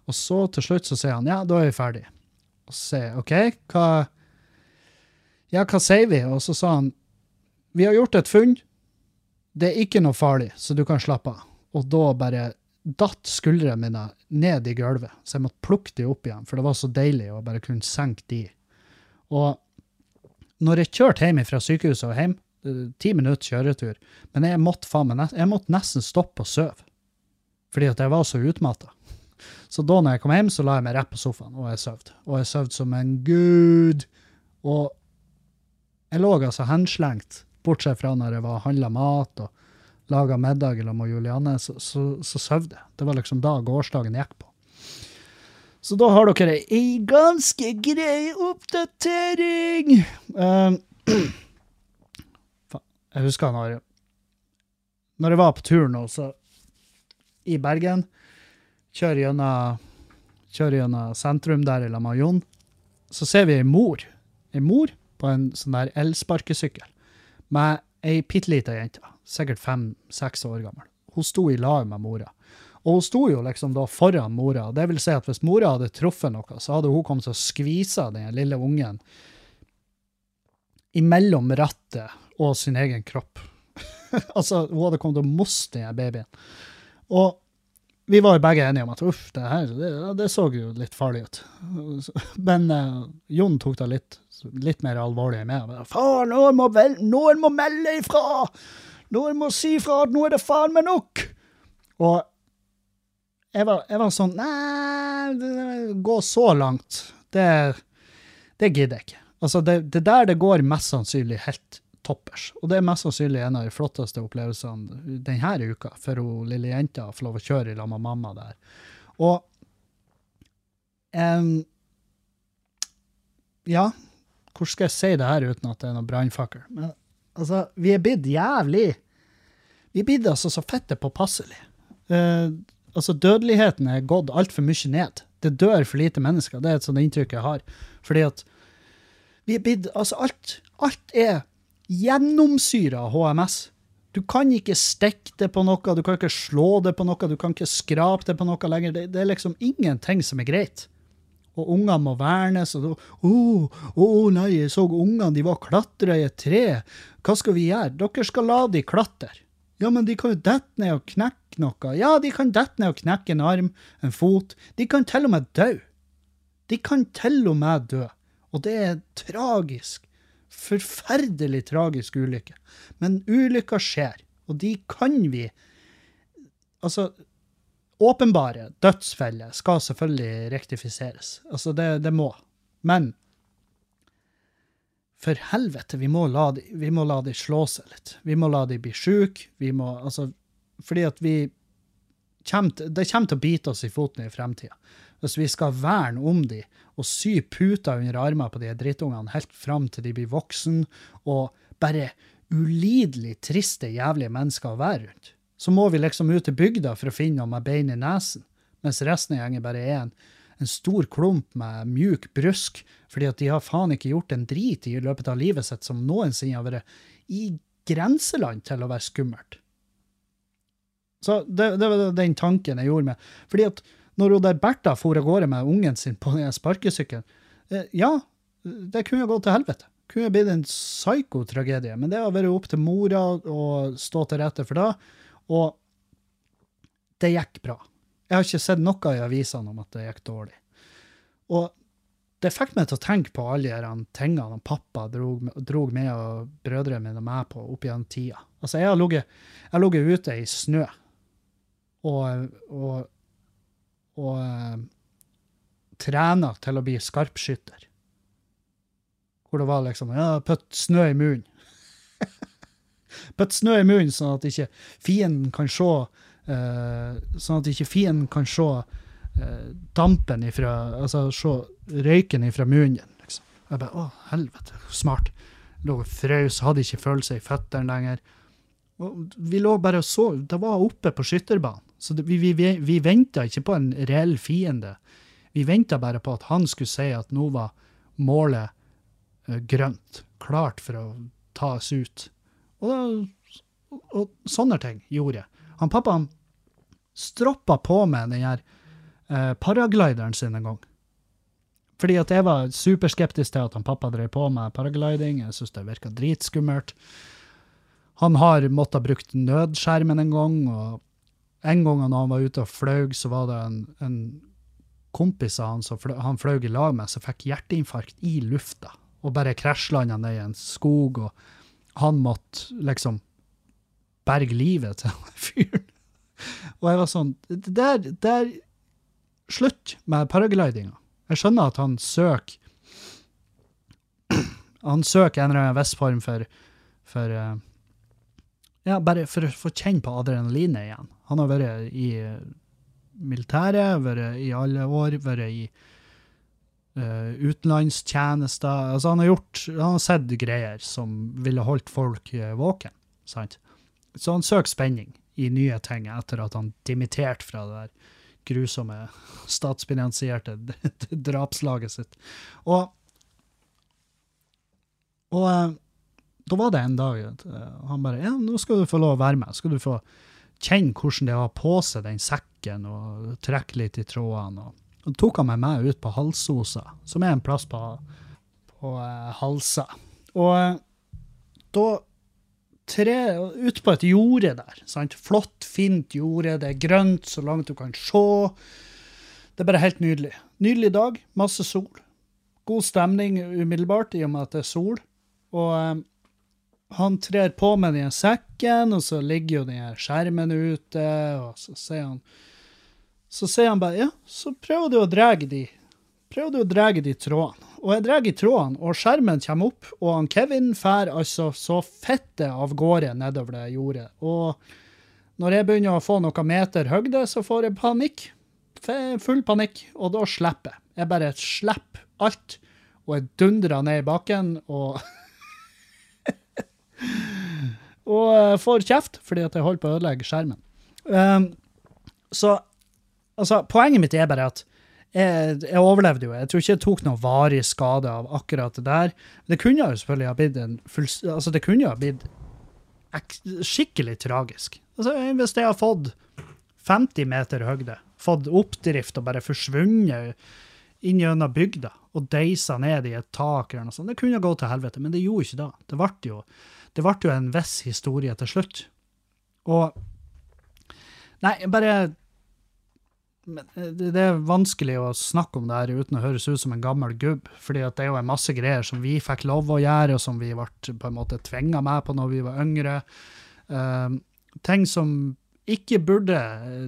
og så til slutt så sier han ja, da er vi ferdig. Og så sier jeg OK, hva Ja, hva sier vi? Og så sa han vi har gjort et funn. Det er ikke noe farlig, så du kan slappe av. Og da bare datt skuldrene mine ned i gulvet, så jeg måtte plukke de opp igjen, for det var så deilig å bare kunne senke de. Og når jeg kjørte hjem fra sykehuset og hjem, eh, ti minutter kjøretur, men jeg måtte, faen jeg måtte nesten stoppe og sove, fordi at jeg var så utmatta. Så da når jeg kom hjem, så la jeg meg rett på sofaen, og jeg sov. Og jeg sov som en gud. Og jeg lå altså henslengt, bortsett fra når jeg var handla mat og laga middag sammen med Julianne, så, så, så sov jeg. Det var liksom da gårsdagen gikk på. Så da har dere ei ganske grei oppdatering. <clears throat> Um, jeg husker når Når jeg var på tur nå, så i Bergen, kjører gjennom, kjører gjennom sentrum der i lag med så ser vi ei mor. Ei mor på en sånn der elsparkesykkel med ei bitte lita jente, sikkert fem-seks år gammel. Hun sto i lag med mora. Og hun sto jo liksom da foran mora. Det vil si at hvis mora hadde truffet noe, så hadde hun kommet til å skvise den lille ungen imellom rattet og sin egen kropp. <laughs> altså, hun hadde kommet til å moste den babyen. Og vi var jo begge enige om at uff, det her det, det så jo litt farlig ut. <laughs> Men uh, Jon tok det litt, litt mer alvorlig meg. Faen, noen må, vel, noen må melde ifra! Noen må si fra at nå er det faen meg nok! Og jeg var, jeg var sånn Nei, gå så langt, det, det gidder jeg ikke. Altså, det, det der det går mest sannsynlig helt toppers. Og det er mest sannsynlig en av de flotteste opplevelsene denne uka, for hun lille jenta får lov å kjøre i lag med mamma der. Og um, Ja, hvordan skal jeg si det her uten at det er noe brannfakkel? Altså, vi er blitt jævlig Vi er blitt altså så fette påpasselige. Uh, altså, dødeligheten er gått altfor mye ned. Det dør for lite mennesker. Det er et sånt inntrykk jeg har. Fordi at vi er blitt Altså, alt, alt er gjennomsyra HMS. Du kan ikke stikke det på noe, du kan ikke slå det på noe, du kan ikke skrape det på noe lenger. Det, det er liksom ingenting som er greit. Og unger må vernes. og da, oh, oh, nei, jeg så ungene, de var klatra i et tre. Hva skal vi gjøre? Dere skal la de klatre. Ja, men de kan jo dette ned og knekke noe. Ja, de kan dette ned og knekke en arm, en fot. De kan til og med dø. De kan til og med dø. Og det er tragisk forferdelig tragisk ulykke. Men ulykker skjer, og de kan vi Altså, åpenbare dødsfeller skal selvfølgelig rektifiseres. Altså, det, det må. Men for helvete, vi må, la de, vi må la de slå seg litt. Vi må la de bli sjuke. Vi må Altså, fordi at vi kommer, Det kommer til å bite oss i foten i fremtida. Hvis vi skal verne om de og sy puter under armene på de drittungene helt fram til de blir voksen og bare ulidelig triste, jævlige mennesker å være rundt, så må vi liksom ut til bygda for å finne noe med bein i nesen, mens resten av gjengen bare er en, en stor klump med mjuk brusk, fordi at de har faen ikke gjort en drit i løpet av livet sitt som noensinne har vært i grenseland til å være skummelt. Så det, det var den tanken jeg gjorde med. Fordi at når hun der Bertha for av gårde med ungen sin på den sparkesykkelen eh, Ja, det kunne jo gått til helvete. Kunne blitt en psyko-tragedie. Men det har vært opp til mora å stå til rette for det. Og det gikk bra. Jeg har ikke sett noe i avisene om at det gikk dårlig. Og det fikk meg til å tenke på alle de tingene pappa drog, drog med og brødrene mine med på opp gjennom tida. Altså, jeg har ligget ute i snø og, og og uh, trena til å bli skarpskytter. Hvor det var liksom ja, Putt snø i munnen. <laughs> Putt snø i munnen, sånn at ikke fienden kan se uh, Sånn at ikke fienden kan se uh, dampen ifra Altså se røyken ifra munnen. Liksom. Jeg bare Å, helvete, smart. Lå og frøs, hadde ikke følelse i føttene lenger. Og vi lå bare og så. Det var oppe på skytterbanen. Så det, vi, vi, vi venta ikke på en reell fiende. Vi venta bare på at han skulle si at nå var målet uh, grønt, klart for å ta oss ut. Og, da, og, sånne ting gjorde jeg. Han pappa han stroppa på med den her eh, paraglideren sin en gang. Fordi at jeg var superskeptisk til at han pappa drev på med paragliding. Jeg syntes det virka dritskummelt. Han har måttet brukt nødskjermen en gang, og en gang når han var ute og fløy, så var det en, en kompis av han som fløy, han fløy i lag med, som fikk hjerteinfarkt i lufta. Og bare krasjlanda ned i en skog, og han måtte liksom berge livet til <laughs> fyren. Og jeg var sånn Det er slutt med paraglidinga. Jeg skjønner at han søker <clears throat> Han søker en eller annen viss form for, for uh, ja, bare for å få kjenne på adrenalinet igjen. Han har vært i eh, militæret, vært i alle år, vært i utenlandstjenester. Altså, han har gjort Han har sett greier som ville holdt folk uh, våken. Sant? Så han søker spenning i nye ting etter at han dimitterte fra det der grusomme <laughs> statsfinansierte drapslaget sitt. Og, og da var det en dag at han bare Ja, nå skal du få lov å være med. Skal du få kjenne hvordan det har på seg den sekken og trekke litt i trådene. Og, og tok han med meg ut på Halsosa, som er en plass på, på eh, Halsa. Og eh, da tre ute på et jorde der. Sant? Flott, fint jorde, det er grønt så langt du kan se. Det er bare helt nydelig. Nydelig dag, masse sol. God stemning umiddelbart i og med at det er sol. Og eh, han trer på med den sekken, og så ligger jo den skjermen ute, og så sier han Så sier han bare ja, så prøver du å dra de prøver du å dra de trådene. Og jeg drar i trådene, og skjermen kommer opp, og han Kevin fær altså så fette av gårde nedover det jordet. Og når jeg begynner å få noen meter høgde, så får jeg panikk. Full panikk, og da slipper jeg. Jeg bare slipper alt, og jeg dundrer ned i bakken, og <laughs> Og får kjeft fordi at jeg holder på å ødelegge skjermen. Um, så altså, poenget mitt er bare at jeg, jeg overlevde jo. Jeg tror ikke jeg tok noen varig skade av akkurat det der. Det kunne jo selvfølgelig ha blitt en full, altså det kunne jo ha blitt skikkelig tragisk. Altså, hvis jeg har fått 50 meter høgde, fått oppdrift og bare forsvunnet inn gjennom bygda og deisa ned i et tak eller noe sånt, det kunne gå til helvete, men det gjorde ikke det. Det ble jo, det ble jo en viss historie til slutt. Og Nei, bare men eh, det det er vanskelig å snakke om det her uten å høres ut som en gammel gubb, fordi det er jo en masse greier som vi fikk lov å gjøre, og som vi ble på en måte tvinga med på når vi var yngre. Um, ting som ikke burde eh,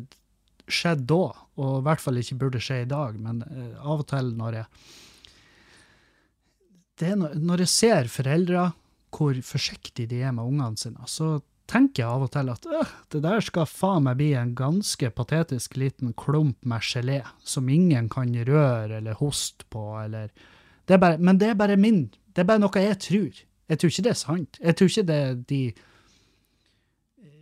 skjedd da, og i hvert fall ikke burde skje i dag, men uh, av og til når jeg når, når jeg ser foreldre hvor forsiktige de er med ungene sine, så tenker jeg av og til at øh, det der skal faen meg bli en ganske patetisk liten klump med gelé som ingen kan røre eller hoste på, eller det bare, Men det er bare min Det er bare noe jeg tror. Jeg tror ikke det er sant. Jeg tror ikke det er de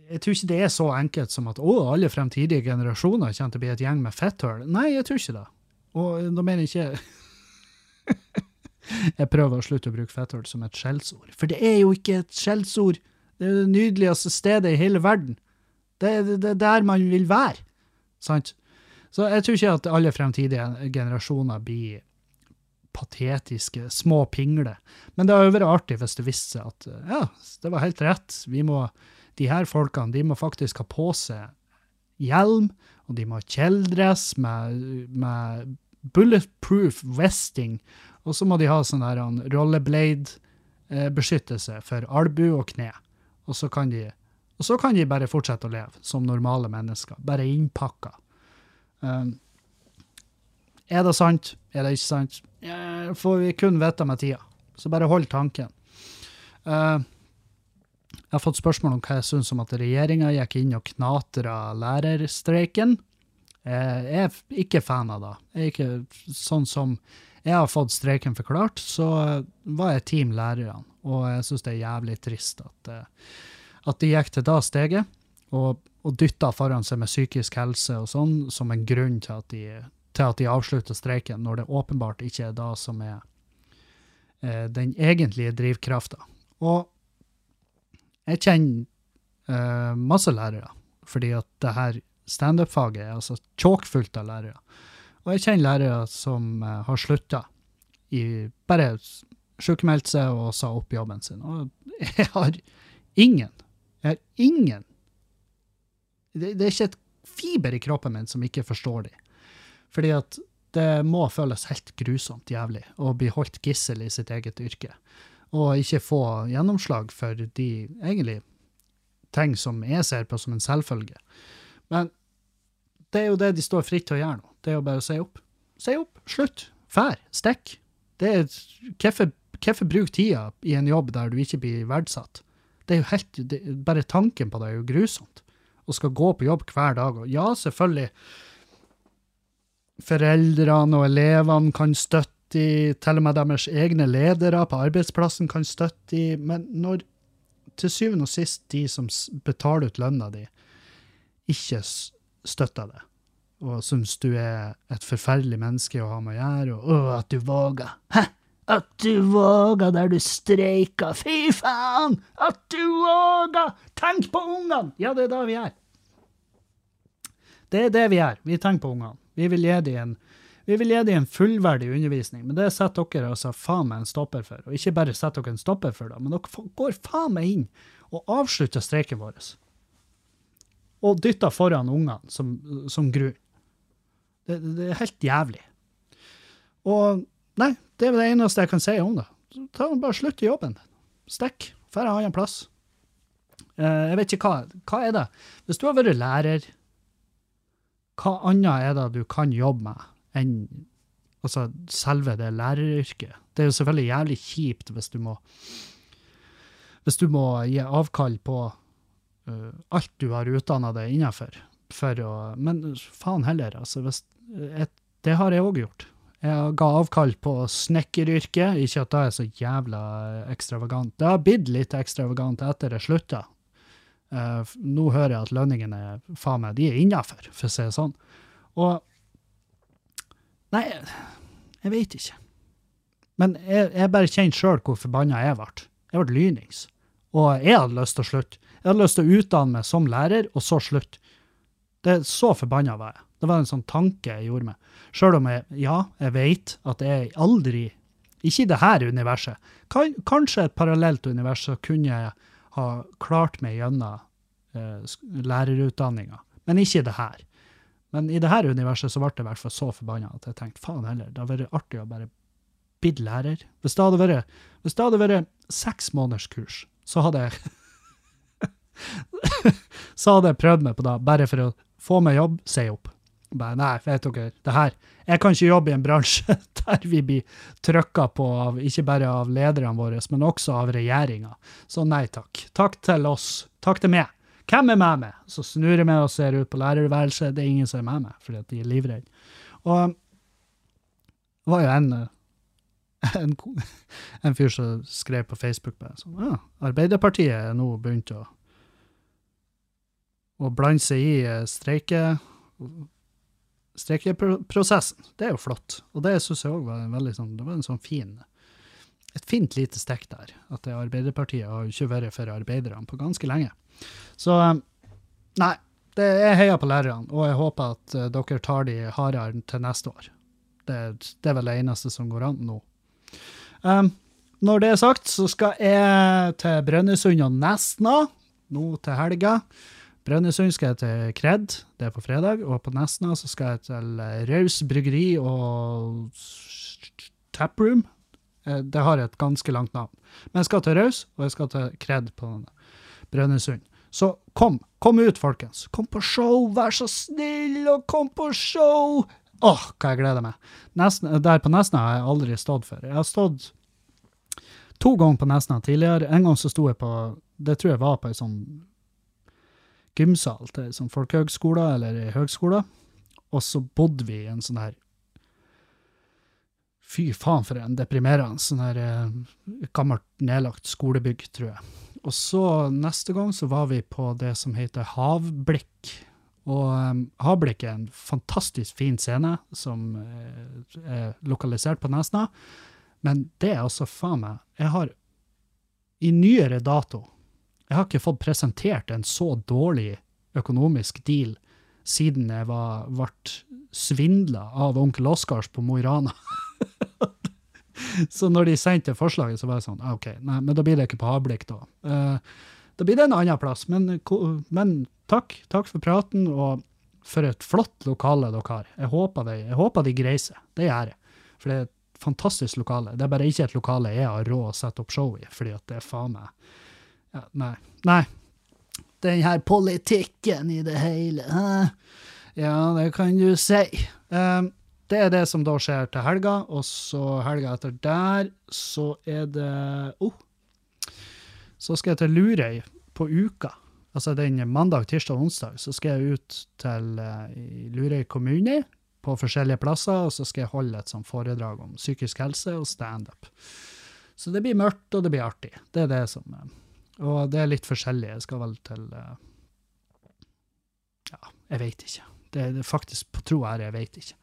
jeg tror ikke det er så enkelt som at å, alle fremtidige generasjoner kommer til å bli et gjeng med fetthull. Nei, jeg tror ikke det. Og da mener jeg ikke <laughs> Jeg prøver å slutte å bruke fetthull som et skjellsord. For det er jo ikke et skjellsord. Det er det nydeligste stedet i hele verden. Det er er der man vil være. Sant? Så jeg tror ikke at alle fremtidige generasjoner blir patetiske, små pingler. Men det hadde vært artig hvis det viste seg at ja, det var helt rett. Vi må, de her folkene de må faktisk ha på seg hjelm, og de må ha kjeledress med, med bulletproof vesting, og så må de ha sånn rollerblade-beskyttelse for albu og kne. Og så, kan de, så kan de bare fortsette å leve som normale mennesker, bare innpakka. Um, er det sant? Er det ikke sant? Ja, får vi kun vite med tida. Så bare hold tanken. Uh, jeg har fått spørsmål om hva jeg syns om at regjeringa gikk inn og knatra lærerstreiken. Jeg er ikke fan av det. Jeg er ikke sånn som jeg har fått streiken forklart, så var jeg team lærerne. Og jeg syns det er jævlig trist at, eh, at de gikk til det steget, og, og dytta foran seg med psykisk helse og sånn som en grunn til at de, til at de avslutter streiken, når det åpenbart ikke er det som er eh, den egentlige drivkrafta. Og jeg kjenner eh, masse lærere, fordi at det her standup-faget er altså tjåkfullt av lærere. Og jeg kjenner lærere som eh, har slutta, bare sykemeldt seg og sa opp jobben sin. Og jeg har ingen, jeg har ingen det, det er ikke et fiber i kroppen min som ikke forstår de. Fordi at det må føles helt grusomt jævlig å bli holdt gissel i sitt eget yrke. Og ikke få gjennomslag for de egentlig ting som jeg ser på som en selvfølge. Men det er jo det de står fritt til å gjøre nå. Det er jo bare å si opp. Si opp, slutt, fær, stikk. Det er, hvorfor, hvorfor bruke tida i en jobb der du ikke blir verdsatt? Det er jo helt, det, bare tanken på det er jo grusomt. Å skal gå på jobb hver dag. Og ja, selvfølgelig, foreldrene og elevene kan støtte i, til og med deres egne ledere på arbeidsplassen kan støtte i, men når til syvende og sist de som betaler ut lønna di, ikke støtter det, og syns du er et forferdelig menneske å ha med å gjøre, og å, at du våger. Hæ? At du våger der du streika. Fy faen! At du våger! Tenk på ungene! Ja, det er det vi gjør. Det er det vi gjør. Vi tenker på ungene. Vi vil gi dem en dem en fullverdig undervisning, men det setter dere altså faen meg en stopper for. Og ikke bare setter dere en stopper for det, men dere går faen meg inn og avslutter streiken vår. Og dytter foran ungene som, som grunn. Det, det er helt jævlig. Og nei, det er det eneste jeg kan si om det. Ta Bare slutt i jobben. Stikk. Dra en annen plass. Eh, jeg vet ikke hva, hva er det. Hvis du har vært lærer, hva annet er det du kan jobbe med enn altså, selve det læreryrket? Det er jo selvfølgelig jævlig kjipt hvis du må hvis du må gi avkall på uh, alt du har utdanna deg innenfor. For å, men faen heller, altså. Hvis, et, det har jeg òg gjort. Jeg ga avkall på snekkeryrket. Ikke at det er så jævla ekstravagant. Det har blitt litt ekstravagant etter jeg slutta. Uh, nå hører jeg at lønningene faen meg, de er innafor, for å si det sånn. Og Nei, jeg vet ikke. Men jeg, jeg bare kjenner sjøl hvor forbanna jeg ble. Jeg ble lynings. Og jeg hadde lyst til å slutte. Jeg hadde lyst til å utdanne meg som lærer, og så slutte. Det Så forbanna var jeg. Det var en sånn tanke jeg gjorde meg. Sjøl om jeg, ja, jeg vet at jeg aldri Ikke i det her universet. Kan, kanskje et parallelt univers så kunne jeg ha klart meg gjennom eh, lærerutdanninga, men ikke i det her. Men i det her universet så ble jeg i hvert fall så forbanna at jeg tenkte faen heller, det hadde vært artig å bare blitt lærer. Hvis det hadde vært, hvis det hadde vært seks måneders kurs, så hadde jeg <laughs> Så hadde jeg prøvd meg på det, bare for å få meg jobb, si opp. Bare, nei, vet dere, det her Jeg kan ikke jobbe i en bransje <laughs> der vi blir trykka på av, ikke bare av lederne våre, men også av regjeringa. Så nei takk. Takk til oss. Takk til meg. Hvem er med meg? Så snur jeg meg og ser ut på lærerværelset. Det er ingen som er med meg, fordi de er livredde. Og det var jo en, eh, <laughs> en, <laughs> en fyr som skrev på Facebook bare sånn, ja, Arbeiderpartiet er nå begynt å, å blande seg i eh, streike, streikeprosessen. Det er jo flott. Og det syns jeg òg var en veldig sånn, det var en sånn fin et fint lite stikk der. At Arbeiderpartiet har ikke vært for arbeiderne på ganske lenge. Så eh, nei, det, jeg heier på lærerne, og jeg håper at eh, dere tar de hardere til neste år. Det, det er vel det eneste som går an nå. Um, når det er sagt, så skal jeg til Brønnøysund og Nesna nå til helga. Brønnøysund skal jeg til Kred, det er på fredag, og på Nesna så skal jeg til eh, Raus bryggeri og Taproom. Eh, Det har et ganske langt navn. Men jeg skal til Raus, og jeg skal til Kred på Brønnøysund. Så kom, kom ut, folkens. Kom på show, vær så snill, og kom på show! Åh, hva jeg gleder meg. Nesten, der på Nesna har jeg aldri stått før. Jeg har stått to ganger på Nesna tidligere. En gang så sto jeg på, det tror jeg var på en sånn gymsal til sånn folkehøgskoler eller høgskoler. Og så bodde vi i en sånn her Fy faen, for en deprimerende sånn her eh, gammelt nedlagt skolebygg, tror jeg. Og så neste gang så var vi på det som heter Havblikk. Og um, Havblikk er en fantastisk fin scene som uh, er lokalisert på Nesna. Men det er altså faen meg Jeg har i nyere dato Jeg har ikke fått presentert en så dårlig økonomisk deal siden jeg var, ble svindla av onkel Oscars på Mo i Rana. <laughs> Så når de sendte forslaget, så var jeg sånn, ah, OK, nei, men da blir det ikke på Havblikk, da. Uh, da blir det en annen plass. Men, men takk, takk for praten, og for et flott lokale dere har. Jeg håper de, jeg håper de greier seg. Det gjør jeg. For det er et fantastisk lokale. Det er bare ikke et lokale jeg har råd å sette opp show i, fordi at det er faen meg ja, Nei. Nei. Den her politikken i det hele. hæ? Ja, det kan du si. Um, det er det som da skjer til helga, og så helga etter der, så er det oh, Så skal jeg til Lurøy på uka. Altså den mandag, tirsdag og onsdag, så skal jeg ut til uh, Lurøy kommune på forskjellige plasser, og så skal jeg holde et sånt foredrag om psykisk helse og standup. Så det blir mørkt, og det blir artig. Det er det som eh, Og det er litt forskjellig. Jeg skal vel til eh, Ja, jeg veit ikke. Det er faktisk på tro her, jeg veit ikke.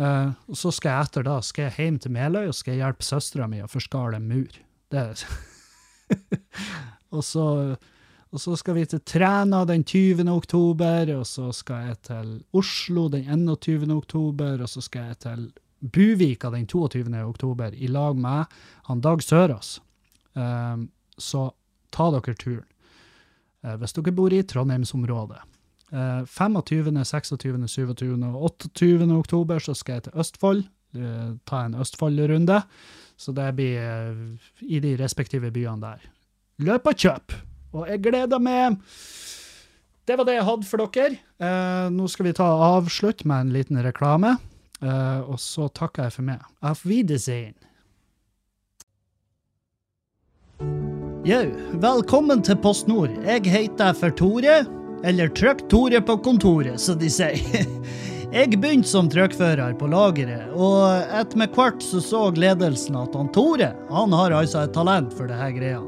Uh, og så skal jeg etter da skal jeg hjem til Meløy og skal jeg hjelpe søstera mi å forskale en mur. Det er <laughs> og så Og så skal vi til Træna den 20. oktober, og så skal jeg til Oslo den 21. oktober, og så skal jeg til Buvika den 22. oktober i lag med han Dag Sørås. Uh, så ta dere turen. Uh, hvis dere bor i Trondheimsområdet. Uh, 25., 26., 27. og 28. oktober så skal jeg til Østfold. Uh, ta en Østfold-runde. Så det blir uh, i de respektive byene der. Løp og kjøp! Og jeg gleder meg. Det var det jeg hadde for dere. Nå skal vi ta avslutt med en liten reklame. Og så takker jeg for meg. Auf Wiedersehen. Jau, velkommen til Post Nord. Jeg heter for Tore, eller Trykk Tore på kontoret, som de sier. <laughs> Jeg begynte som trøkkfører på lageret, og etter med hvert så så ledelsen at han Tore han har altså et talent for det her greia.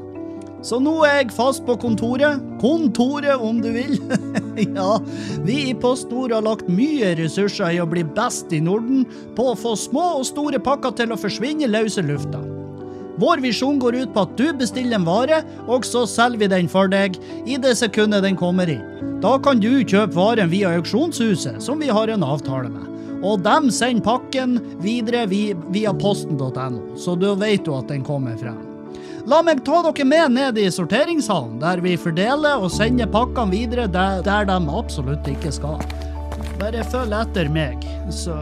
Så nå er jeg fast på kontoret. Kontoret, om du vil. <laughs> ja, vi i Post Nord har lagt mye ressurser i å bli best i Norden på å få små og store pakker til å forsvinne løse lufta. Vår visjon går ut på at du bestiller en vare, og så selger vi den for deg i det sekundet den kommer inn. Da kan du kjøpe varen via auksjonshuset, som vi har en avtale med. Og de sender pakken videre via posten.no, så da vet du at den kommer frem. La meg ta dere med ned i sorteringshallen, der vi fordeler og sender pakkene videre der, der de absolutt ikke skal. Bare følg etter meg, så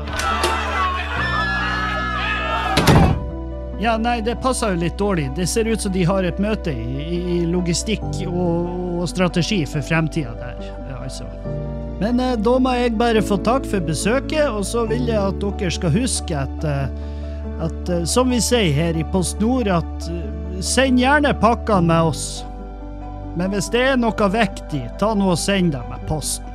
Ja, nei, det passer jo litt dårlig. Det ser ut som de har et møte i, i logistikk og, og, strategi for fremtida der, altså. Men eh, da må jeg bare få takk for besøket, og så vil jeg at dere skal huske at, eh, at eh, som vi sier her i Post Nord, at send gjerne pakkene med oss. Men hvis det er noe viktig, ta nå og send dem med posten.